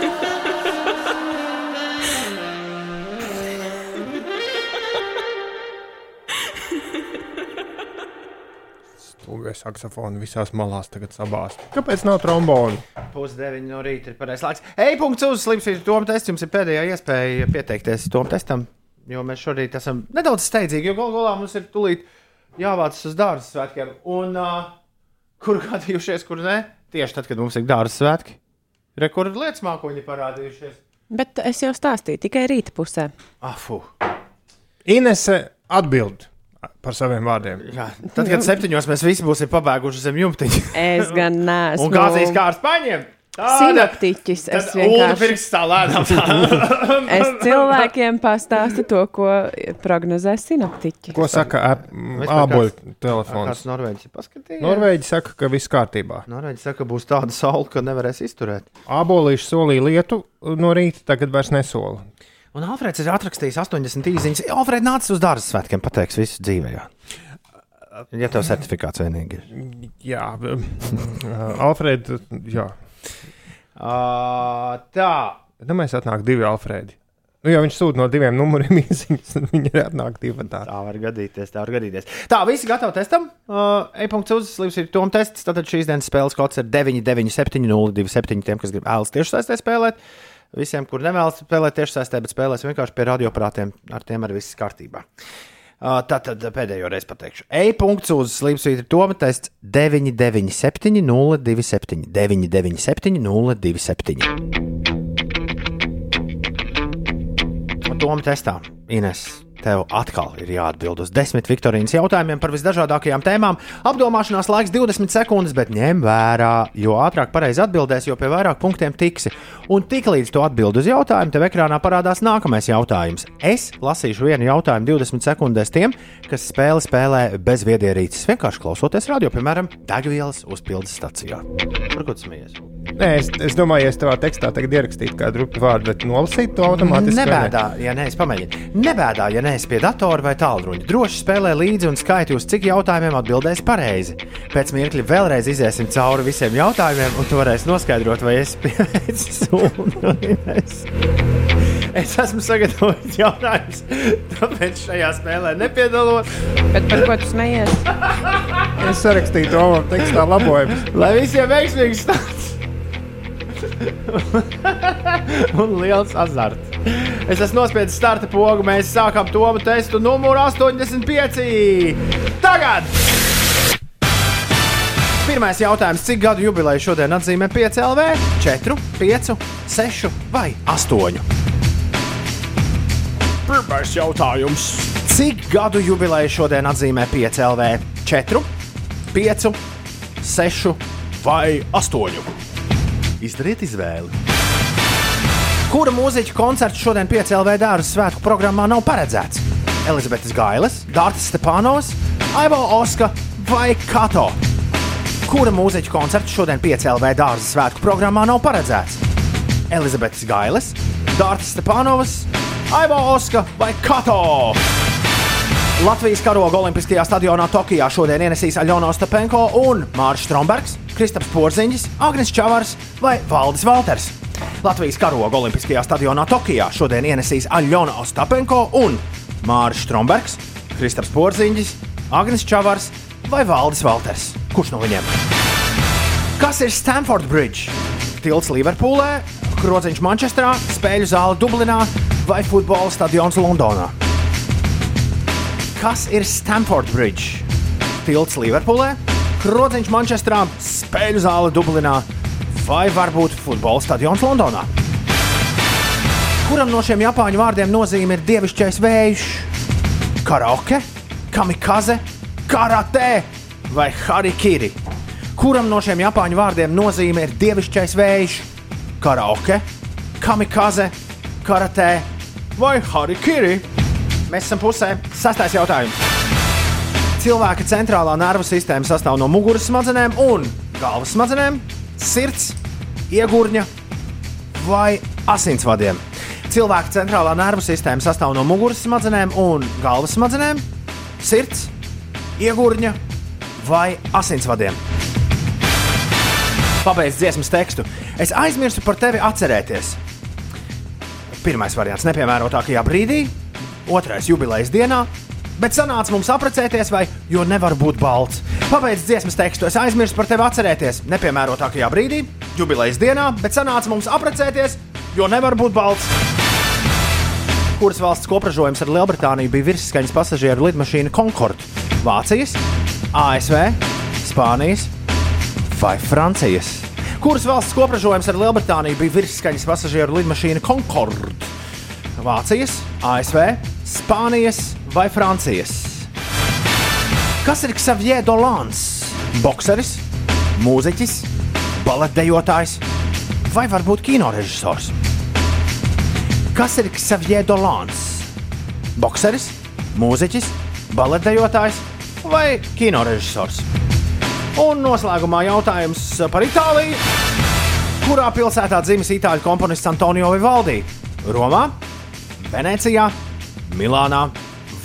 B: Stūgai saksofoni visās malās tagad sabāzt. Kāpēc nav trombonu?
C: Pusdeviņi no rīta ir pareizais laiks. Ej, punkts uz slimsvītra Toma testu. Jums ir pēdējā iespēja pieteikties Toma testam, jo mēs šorīt esam nedaudz steidzīgi, jo gal galā mums ir tulīt jāvācas uz dārza svētkiem. Un uh, kur gadījušies, kur ne? Tieši tad, kad mums ir dārza svētki. Rekordu lietas mākoņi parādījušies.
A: Bet es jau stāstīju tikai rīta pusē.
C: Ah, fu.
B: Inese atbild par saviem vārdiem.
C: Jā, tad, kad septiņos mēs visi būsim pabēguši zem jumtiņa.
A: Es gan neesmu.
C: Un gāzīs kā ar spaņiem.
A: Sinoptiķis. Es vienkārši.
C: tā lēnām.
A: Es cilvēkiem pastāstu to, ko prognozē sinoptiķi.
B: Ko saka ap-
C: Vispār
B: āboļu
C: kāds-
B: telefons?
C: Kāds Norvēģis ir paskatījis?
B: Norvēģi saka, ka viss kārtībā.
C: Norvēģis saka, ka būs tāda saule, ka nevarēs izturēt.
B: Ābolīši solīja lietu no rīta, tagad vairs nesola.
C: Un Alfrēds ir atrakstījis 80 īsiņas. Alfrēds nācis uz dārza svētkiem, pateiks visu dzīvē. Jā. Ja tev certifikāts vienīgi ir.
B: Jā, Alfrēds. Jā.
C: Uh, tā.
B: Domāju, atnāk divi Alfrēdi. Nu, ja viņš sūta no diviem numuriem īsiņas, tad viņi ir atnāk divi tā.
C: Tā var gadīties, tā var gadīties. Tā, visi gatavi testam. Uh, E-punkts uz slims ir tom tests. Tātad šīs dienas spēles kods ir 997 027 tiem, kas grib ēlas tiešsaistē spēlēt. Visiem, kur nevēlas spēlēt tiešsaistē, bet spēlēs vienkārši pie radioprātiem, ar tiem arī viss kārtībā. Uh, Tātad pēdējo reizi pateikšu. E-punkts uz slimsvītra Toma tests 997 027 997 027. Toma testā. Ines, tev atkal ir jāatbild uz desmit Viktorīnas jautājumiem par visdažādākajām tēmām. Apdomāšanās laiks 20 sekundes, bet ņem vērā, jo ātrāk pareizi atbildēs, jo pie vairāk punktiem tiksi. Un tiklīdz tu atbild uz jautājumu, tev ekrānā parādās nākamais jautājums. Es lasīšu vienu jautājumu 20 sekundēs tiem, kas spēli spēlē bez viedierīces, vienkārši klausoties radio, piemēram, degvielas uzpildes stacijā. Par ko tu smies?
B: Nē, es, es domāju, ja es tavā tekstā tagad ierakstītu kādu vārdu, bet nolasītu to automātiski. vai ne?
C: Nebēdā, ja neesi pamēģini. Nebēdā, ja neesi pie datora vai tālruņa. Droši spēlē līdzi un skaiti, uz cik jautājumiem atbildēs pareizi. Pēc mirkļa vēlreiz iziesim cauri visiem jautājumiem, un tu varēsi noskaidrot, vai es pieveicu sunu. Es, es esmu sagatavojis jautājumus, tāpēc šajā spēlē nepiedalos.
A: Bet par ko tu smejies?
B: Es sarakstīju to tekstā labojumus.
C: Lai visiem veiksmīgs stāsts! un liels azarts. Es esmu nospiedis starta pogu, mēs sākam to testu numuru 85. Tagad! Pirmais jautājums, cik gadu jubileju šodien atzīmē 5 LV? 4, 5, 6 vai 8? Pirmais jautājums, cik gadu jubileju šodien atzīmē 5 LV? 4, 5, 6 vai 8? Izdariet izvēli. Kura mūziķa koncerts šodien 5 LV dārza svētku programmā nav paredzēts? Elizabetes Gailes, Dārtas Stepanovs, Aivo Oska vai Kato? Kura mūziķa koncerts šodien 5 LV dārza svētku programmā nav paredzēts? Elizabetes Gailes, Dārtas Stepanovs, Aivo Oska vai Kato? Latvijas karoga Olimpiskajā stadionā Tokijā šodien ienesīs Aļona Ostapenko un Mārcis Strombergs, Kristaps Porziņš, Agnes Čavars vai Valdis Valters. Latvijas karoga Olimpiskajā stadionā Tokijā šodien ienesīs Aļona Ostapenko un Mārcis Strombergs, Kristaps Porziņš, Agnes Čavars vai Valdis Valters. Kurš no viņiem? Kas ir Stamford Bridge? Tilts Liverpoolē, Krodziņš Manchesterā, spēļu zāle Dublinā vai futbola stadions Londonā? Kas ir Stamford Bridge? Tilts Liverpoolē, Krodziņš Manchesterā, spēļu zāle Dublinā vai varbūt futbola stadions Londonā? Kuram no šiem japāņu vārdiem nozīme ir dievišķais vējš? Karaoke, kamikaze, karate vai harikiri? Kuram no šiem japāņu vārdiem nozīme ir dievišķais vējš? Karaoke, kamikaze, karate vai harikiri? Mēs esam pusē. Sastais jautājums. Cilvēka centrālā nervu sistēma sastāv no muguras smadzenēm un galvas smadzenēm, sirds, iegurņa vai asinsvadiem. Cilvēka centrālā nervu sistēma sastāv no muguras smadzenēm un galvas smadzenēm, sirds, iegurņa vai asinsvadiem. Pabeidz dziesmas tekstu. Es aizmirsu par tevi atcerēties. Pirmais variants - nepiemērotākajā brīdī, otrais - jubilejas dienā, bet sanāca mums apprecēties, vai jo nevar būt balts. Pabeidz dziesmas tekstu. Es aizmirsu par tevi atcerēties. Nepiemērotākajā brīdī, jubilejas dienā, bet sanāca mums apprecēties, jo nevar būt balts. Kuras valsts kopražojums ar Lielbritāniju bija virsskaņas pasažieru lidmašīna Concorde? Vācijas, ASV, Spānijas vai Francijas? Kuras valsts kopražojums ar Lielbritāniju bija virsskaņas pasažieru lidmašīna Concorde? Vācijas, ASV, Spānijas vai Francijas? Kas ir Xavier Dolans? Bokseris, mūziķis, baletdejotājs vai varbūt kinorežisors? Kas ir Xavier Dolans? Bokseris, mūziķis, baletdejotājs vai kinorežisors? Un noslēgumā jautājums par Itāliju. Kurā pilsētā dzimis itāļu komponists Antonio Vivaldi? Romā, Venecijā, Milānā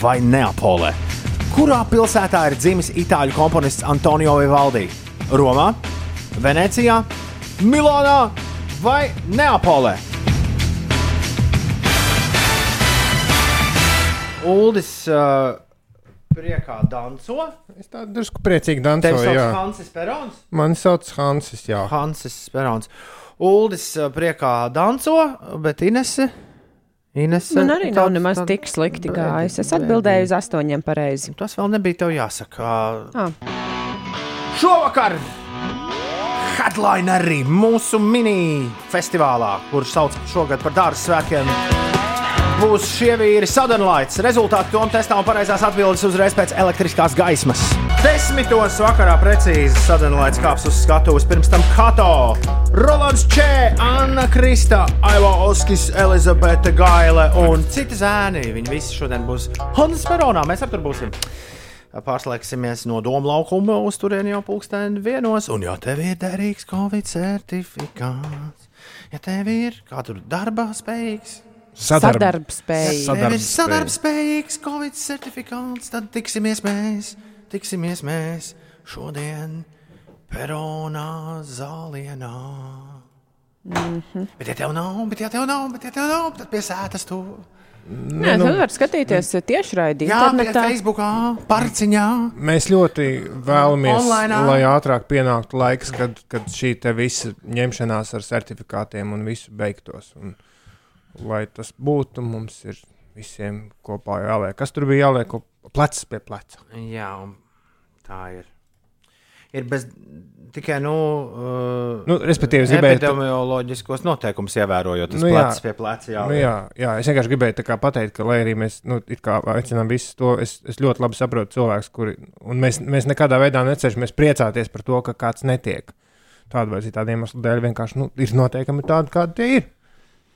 C: vai Neapolē? Kurā pilsētā ir dzimis itāļu komponists Antonio Vivaldi? Romā, Venecijā, Milānā vai Neapolē? Uldis uh, priekā danco.
B: Es tādu drusku priecīgi dancoju.
C: sauc
B: jā.
C: Hansis Perons.
B: Mani sauc Hansis. Jā.
C: Hansis Perons. Uldis priekā danco, bet Inese. Inese
A: Man arī nav nemaz
C: tāds-
A: tik slikti
C: bēdīgi,
A: gājis. Es atbildēju uz astoņiem pareizi.
C: Tas vēl nebija tev jāsaka.
A: Ah.
C: Šovakar headlinerī mūsu mini festivālā, kurš sauc šogad par dārza svētkiem, būs šie vīri Southernlights. Rezultāti tom testā un pareizās atbildes uzreiz pēc elektriskās gaismas. Desmitos vakarā precīzi Southernlights kāps uz skatuves. Pirms tam Kato, Rolands Čē, Anna Krista, Aivo Oskis, Elizabete Gaile un citi zēni. Viņi visi šodien būs Hondas Peronā. Mēs ar tur būsim. Pārslēgsimies no Doma laukuma uz turieni jau pulksteni vienos. Un, ja tev ir derīgs Covid certifikāts, ja tev ir kā tur darba spējīgs,
B: Sadarb-
C: tev ir sadarbspējīgs Covid certifikāts, tad tiksimies mēs, tiksimies mēs šodien Peronā zālienā.
A: Mhm.
C: Bet, ja tev nav, bet, ja tev nav, bet, ja tev nav, tad pie sētas tu.
A: Nē, nu, var skatīties tiešraidi
C: Jā,
A: internetā.
C: bet Facebookā, parciņā.
B: Mēs ļoti vēlamies,
C: Online.
B: lai ātrāk pienāktu laiks, kad, kad šī te visa ņemšanās ar certifikātiem un visu beigtos. Un, lai tas būtu, mums ir visiem kopā jāliek. Kas tur bija jāliek plecs pie pleca?
C: Jā, tā ir. Ir bez tikai, nu, uh,
B: Nu, gribēju-
C: epidemioloģiskos noteikumus ievērojot. Tas
B: Nu,
C: plecs pie pleca jau
B: Nu, jā, jā, es vienkārši gribēju pateikt, ka, lai arī mēs nu, aicinām visus to, es, es ļoti labi saprotu cilvēkus, kuri, mēs, mēs nekādā veidā necenšamies priecāties par to, ka kāds netiek. Tādu vai citādu iemeslu dēļ vienkārši nu, ir noteikami tādi, kādi tie ir.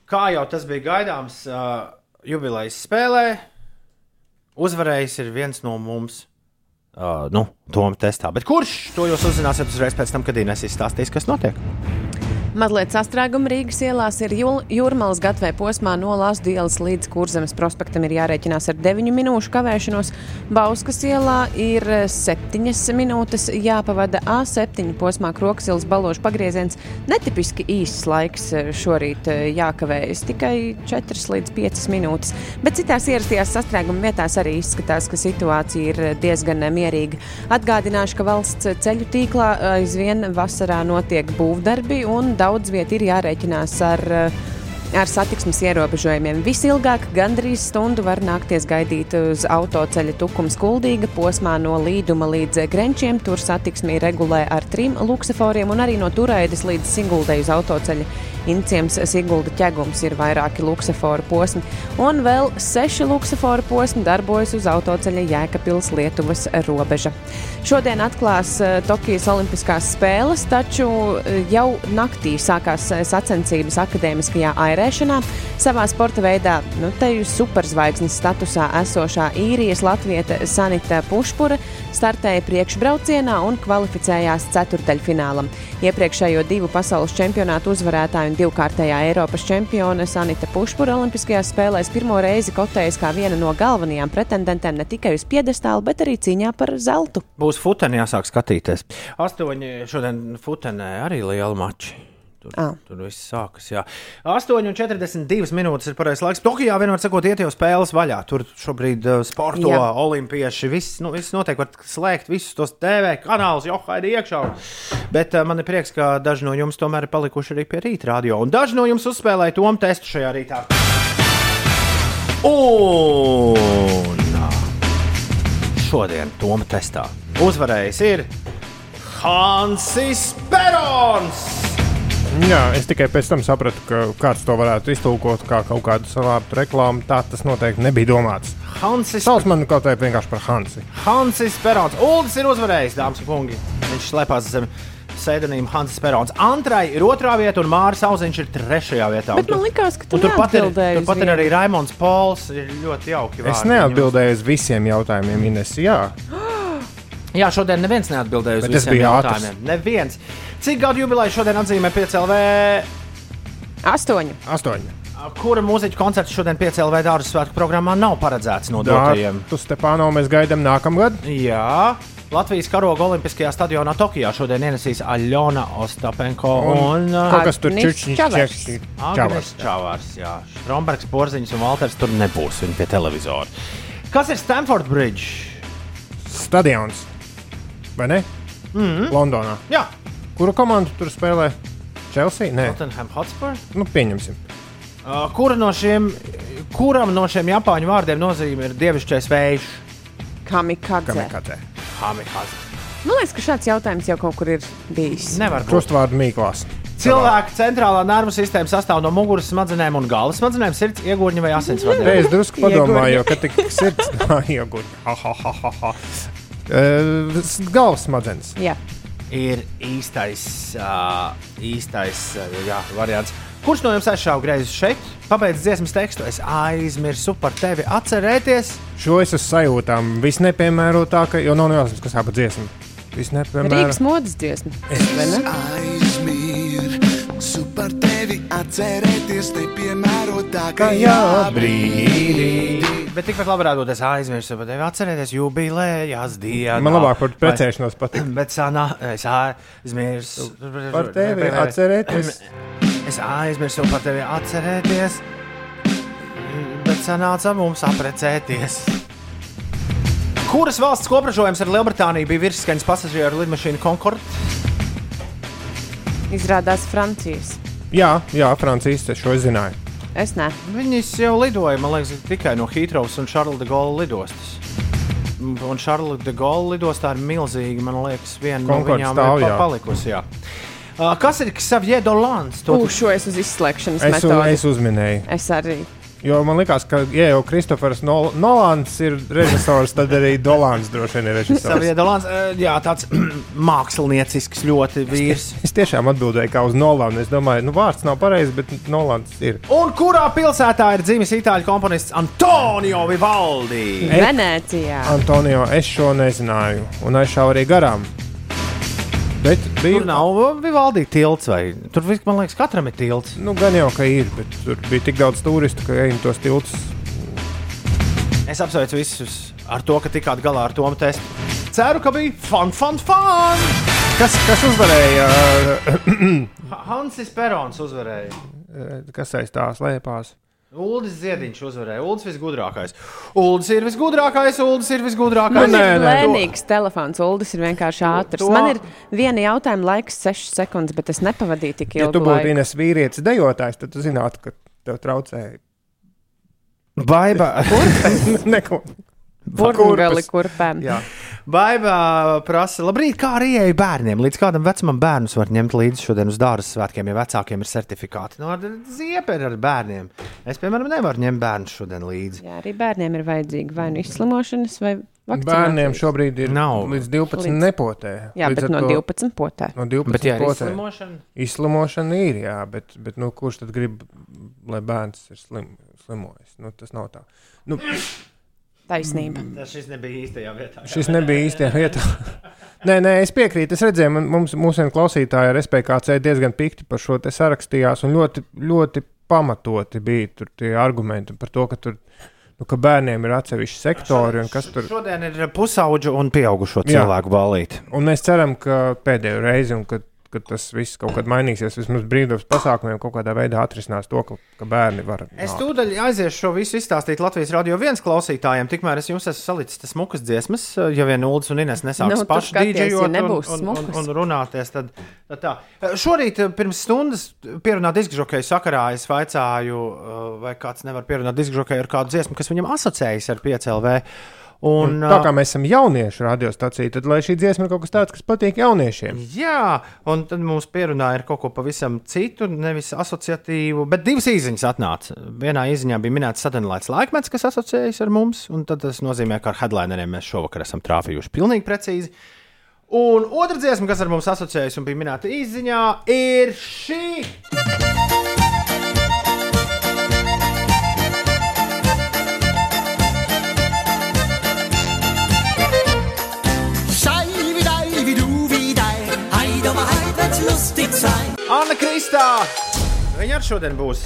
C: Kā jau tas bija gaidāms, uh, jubilejas spēlē uzvarējis ir viens no mums. Uh, nu, Tom testā. Bet kurš to jūs uzzināsiet uzreiz pēc tam, kad Inês izstāstīs, kas notiek?
A: Mazliet sastrēguma Rīgas ielās ir Jūrmālas gatavē posmā no Lāsdu ielas līdz Kurzemes prospektam ir jārēķinās ar 9 minūšu kavēšanos. Bauskas ielā ir 7 minūtes jāpavada A7 posmā Kroksilas baložu pagrieziens. Netipiski īss laiks eh, šorīt eh, jākavējas, tikai 4 līdz 5 minūtes. Bet citās ierastajās sastrēguma vietās arī izskatās, ka situācija ir eh, diezgan eh, mierīga. Atgādināšu, ka valsts ceļu tīklā aizvien vasarā notiek būvdarbi un daudz viet ir jārēķinās ar, eh, ar satiksmes ierobežojumiem. Visilgāk, gandrīz stundu var nākties gaidīt uz autoceļa tukuma skuldīga posmā no līduma līdz grenčiem. Tur satiksmi regulē ar trim luksaforiem un arī no turaides līdz Siguldei uz autoceļa. Inciems Sigulda ķegums ir vairāki luksaforu posmi, un vēl seši luksaforu posmi darbojas uz autoceļa Jēkabils Lietuvas robeža. Šodien atklās eh, Tokijas Olimpiskās spēles, taču eh, jau naktī sākās eh, sacensības akadēmiskajā airēšanā. Savā sporta veidā, nu, te jau superzvaigznes statusā esošā īrijas latvieta Sanita Pušpura startēja priekšbraucienā un kvalificējās ceturdaļfinālam. Iepriekšējo divu pasaules čempionātu uzvarētāju un divkārtējā Eiropas čempione Sanita Pušpura Olimpiskajās spēlēs pirmo reizi kotējas kā viena no galvenajām pretendentēm ne tikai uz piedestālu, bet arī cīņā par zeltu.
C: Būs futeni jāsāk skatīties. Astoņi šodien futenē arī liela mači. Tur,
A: Ah.
C: tur viss sākas. Jā. 8,42 minūtes ir pareizais laiks. Tokijā vienmēr sakot, iet jau spēles vaļā. Tur šobrīd uh, sporto
A: Jā.
C: olimpieši. Viss, nu, viss notiek, var slēgt visus tos TV kanālus, jau haidi iekšā. Bet uh, man ir prieks, ka daži no jums tomēr ir palikuši arī pie rīta radio. Un daži no jums uzspēlēja tomu testu šajā rītā. Un šodien Toma testā uzvarējis ir Hansis Perons.
B: Jā, es tikai pēc tam sapratu, ka kāds to varētu iztulkot kā kaut kādu salātu reklāmu. Tā tas noteikti nebija domāts.
C: Hansis,
B: Sauc man kaut kā vienkārši par Hansi.
C: Hansis Perons. Uldis ir uzvarējis, dāmas un kungi. Viņš slēpās zem pseidonīma Hansis Perons. Antrai ir otrā vieta, un Mārcis Kalniņš ir trešajā vietā.
A: Bet man likās, ka tu
C: turpat ir, turpat ir arī Raimons Pols. Ir ļoti jauki.
B: Es
C: vārdi
B: neatbildēju uz visiem jautājumiem, Ines. Jā.
C: Jā, šodien neviens neatbildēja uz
B: Bet es
C: visiem jautājumiem. Neviens. Cik gadu jubileju šodien atzīmē 5LV?
A: Astoņi.
B: astoņi.
C: Kura mūziķa koncerts šodien 5LV dārza svētku programmā nav paredzēts no dotajiem?
B: Tu Stepāno mēs gaidām nākamgad.
C: Jā, Latvijas karoga Olimpiskajā stadionā Tokijā šodien ienesīs Aļona Ostapenko
B: Un
C: un, uh,
B: kas tur čučņš,
A: Čavars.
B: čavars.
C: Jā, Strombergs, Porziņš un Walters tur nebūs. Viņi pie televizora. Kas ir Stamford Bridge?
B: Stadions. Vai ne?
C: Mm -hmm.
B: Londonā.
C: Jā,
B: Kuru komandu tur spēlē? Chelsea? Nē,
C: Tottenham Hotspur.
B: nu, pieņemsim.
C: Uh, kura no šiem, kuram no šiem japāņu vārdiem nozīmē ir dievišķais vējš?
A: Kamikadze.
B: Kamikadze.
C: Hamikaze.
A: Man liekas, ka šāds jautājums jau kaut kur ir bijis.
C: Nevar būt.
B: Krustvārdu mīklās.
C: Cilvēka centrālā nervu sistēma sastāv no muguras smadzenēm un galvas smadzenēm, sirds, iegūņa vai
B: Te
C: asinsvadiem.
B: es drusku padomāju, ka tik sirds ieguļ. Ha, ha, ha, ha, ha. Uh, galvas smadzenes.
A: Jā.
C: Ir īstais, uh, īstais uh, jā, variants. Kurš no jums aizšāva greizi šeit? Pabeidz dziesmas tekstu. Es aizmirsu par tevi atcerēties.
B: Šo es esmu sajūtām visnepiemērotākā, jo nav nejausmas, kas jāpa dziesma. Visnepiemērotākā.
A: Rīgas modes dziesma. vai ne?
M: Aizmirsu par tevi atcerēties, te
C: piemērotākajā brīdī. Bet tikpat labi būt, es aizmirsu par tevi atcerēties jubilējas dienā.
B: Man labāk par precēšanos patīk.
C: Bet sanā, es aizmirsu
B: Par tevi atcerēties.
C: Es aizmirsu par tevi atcerēties. Bet sanāca mums apprecēties. Kuras valsts kopražojums ar Lielbritāniju bija virsskaņas pasažieru lidmašīna Concorde?
A: Izrādās Francijas.
B: Jā, jā, Francijas, es šo zināju.
A: Es ne.
C: Viņas jau lidoja, man liekas, tikai no Heathrows un Charles de Gaulle lidostas. Un Charles de Gaulle lidostā ir milzīga, man liekas, viena no
B: Concorde
C: viņām
B: stāv,
C: ir pa
B: jā.
C: palikusi. Jā. Uh, kas ir Xavier Dolans? To
A: Ugh, šo es uz izslēgšanas
B: Es,
A: metodi.
B: es uzminēju.
A: Es arī.
B: Jo man liekas, ka, ja jau Kristofers Nol Nolans ir režisors, tad arī Dolāns droši vien ir režisors.
C: Xavier Dolans, uh, jā, tāds māksliniecisks ļoti vīrs.
B: Es tiešām atbildēju, kā uz Nolanu. Es domāju, nu, vārds nav pareizs, bet Nolans ir.
C: Un kurā pilsētā ir dzimis itāļu komponists Antonio Vivaldi?
A: Venecijā.
B: Antonio, es šo nezināju, un aizšāvu arī garām. Bija.
C: Tur nav Vivaldi tilts, vai tur, vis- man liekas, katram ir tilts.
B: Nu, gan jau, ka ir, bet tur bija tik daudz turistu, ka ejam tos tiltus.
C: Es apsveicu visus ar to, ka tikāt galā ar to testu. Ceru, ka bija fun, fun, fun!
B: Kas, kas uzvarēja?
C: Ha- Hansis Perons uzvarēja.
B: kas aiz tās lēpās?
C: Uldis Ziediņš uzvarēja. Uldis visgudrākais. Uldis ir visgudrākais, Uldis ir visgudrākais.
A: Man ir lēnīgs telefons, Uldis ir vienkārši ātrs.
C: to-
A: Man ir viena jautājuma laiks, 6 sekundes, bet es nepavadīju tik
B: Ja
A: ilgu
B: tu būtu. Ines vīrietis dejotājs, tad tu zinātu, ka tev traucēja.
C: Baiba.
B: Neko.
A: Burbuļgali kurpēm.
B: Jā.
C: Baiba prasa, labrīt, kā arī ieeja bērniem. Līdz kādam vecumam bērnus var ņemt līdzi šodien uz dārza svētkiem, ja vecākiem ir certifikāti. No ziepes ar bērniem. Es, piemēram, nevaru ņemt bērnus šodien līdzi.
A: Jā, arī bērniem ir vajadzīga vai nu izslimošanas, vai vakcinācijas.
B: Bērniem šobrīd ir
C: Nav.
B: līdz 12
A: Līdz-
B: nepotē.
A: Jā,
B: Līdz
A: bet no
B: to-
A: 12 potē.
B: No 12
C: Bet, ja ir
B: potē.
C: izslimošana?
B: Izslimošana ir, jā, bet, bet nu, kurš tad grib, lai bērns ir slim, slimojis? Nu, tas nav tā. Nu,
A: Taisnība.
C: Tas šis nebija īstajā vietā.
B: šis nebija īstajā vietā. nē, nē, es piekrītu. Es redzēju, man, mums, mūsu klausītāji ar SPKC diezgan pikti par šo te sarakstījās, un ļoti, ļoti pamatoti bija tie argumenti par to, ka tur. Nu, ka bērniem ir atsevišķi sektori, un kas tur
C: Šodien ir pusauģu un pieaugušo cilvēku balīti.
B: Un mēs ceram, ka pēdējo reizi, un kad, kad tas viss kaut kad mainīsies, vismaz brīvdabas pasākumiem kaut kādā veidā atrisinās to, ka, ka bērni var.
C: Es
B: nākt.
C: tūdaļ aiziešu šo visu izstāstīt Latvijas radio viens klausītājiem. Tikmēr es jums esmu salicis tas smukas dziesmas, ja vien Ulas un Ines nesāks
A: Nu,
C: paši
A: skaties, ja
C: dīdžejot un, un, un, un runāties. Tad, tad tā. Šorīt eh, pirms stundas pierunāt diskžokeju sakarā es vaicāju, eh, vai kāds nevar pierunāt diskžokeju ar kādu dziesmu, kas viņam asociējas ar PCLV. Un,
B: Un tā kā mēs esam jauniešu radiostacija, tad lai šī dziesma ir kaut kas tāds, kas patīk jauniešiem.
C: Jā, un tad mums pierunāja ar kaut ko pavisam citu, nevis asociatīvu, bet divas īsiņas atnāca. Vienā īsiņā bija minēts sadalīts laikmets, kas asociējas ar mums, un tad tas nozīmē, ka ar headlineriem mēs šovakar esam trāpījuši pilnīgi precīzi. Un otra dziesma, kas ar mums asociējas un bija minēta īsiņā, ir šī. Anna Kristā! Viņa arī šodien būs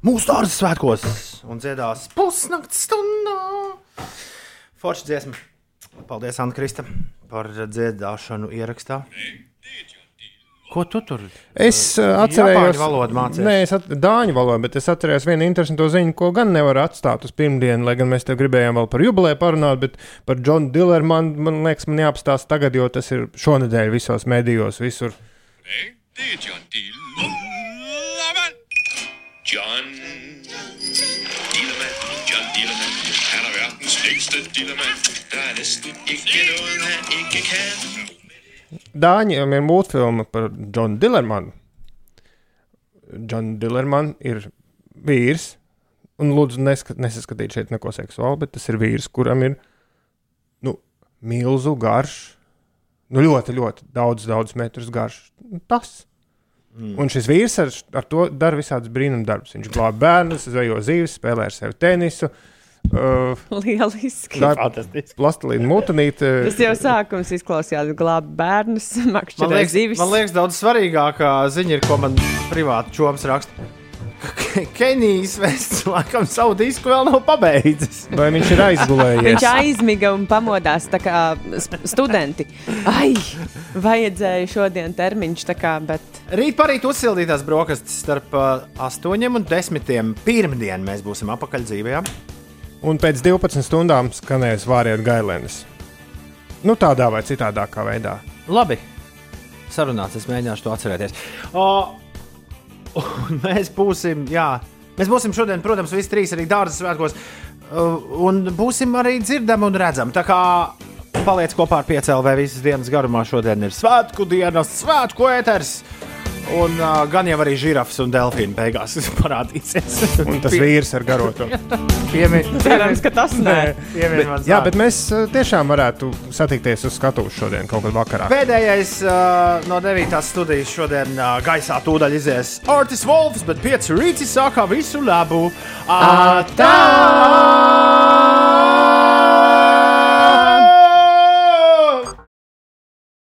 C: mūsu dārza svētkos un dziedās pusnakts stundā. Forša dziesma. Paldies, Anna Krista, par dziedāšanu ierakstā. Ko tu tur?
B: Es uh, atcerējos,
C: Japāņu valodu.
B: Nē, es at, dāņu valodu, bet es atceros vienu interesantu ziņu, ko gan nevar atstāt uz pirmdienu, lai gan mēs te gribējām vēl par jubileju parunāt, bet par Džonu Dilleru man, man liekas, man jāapstāsta tagad, jo tas ir šonadēļ visos medijos, visur.
N: Det er John Dillermand. John Dillermand. John Dillermand. Han er verdens længste dillermand. Der er næsten ikke noget, han ikke kan.
B: Dāņiem ir mūtfilma par Džonu Dillermanu. Džona Dillermana ir vīrs. Un lūdzu, neskat, nesaskatīt šeit neko seksuālu, bet tas ir vīrs, kuram ir nu, milzu garš, nu, ļoti, ļoti daudz, daudz metrus garš. Tas. Mm. Un šis vīrs ar, ar to dara visādus brīnumdarbus. Viņš glāb bērnus, zvejo zīves, spēlē ar sevi tenisu. Uh,
A: Lieliski.
B: Plastelīna mutanīte.
A: Tas jau sākums izklausījās glābt bērnus, makšķerēt zivis.
C: man liekas, daudz svarīgākā ziņa ir, ko man privāti čoms raksta. Kenijs vests laikam savu disku vēl nav pabeidzis.
B: Vai viņš ir aizgulējies?
A: Viņš aizmiga un pamodās tā kā studenti. Ai, vajadzēja šodien termiņš, tā kā, bet
C: Rīt parīt uzsildītās brokastis starp uh, 8 un 10. Pirmdien mēs būsim apakaļ dzīvē.
B: Un pēc 12 stundām skanēs vāriet gailēnas. Nu, tādā vai citādākā veidā.
C: Labi, sarunāts, es mēģināšu to atcerēties. O, un mēs būsim, jā, mēs būsim šodien, protams, visi trīs arī dārza svētkos, uh, un būsim arī dzirdami un redzami. Tā kā paliec kopā ar PCLV visas dienas garumā, šodien ir svētku dienas, svētku ēters. Un uh, gan jau arī žirafs un delfīns beigās parādīsies.
B: Un tas vīrs ar garoto.
C: Piemin,
A: cerams, ka tas nē.
C: Piemin
B: Bet, jā, bet mēs uh, tiešām varētu satikties uz skatuves šodien, kaut kad vakarā.
C: Pēdējais uh, no 9. studijas šodien uh, gaisā tūdaļ izies Ortis Wolfs, bet 5 rīti sākā visu labu. Atā!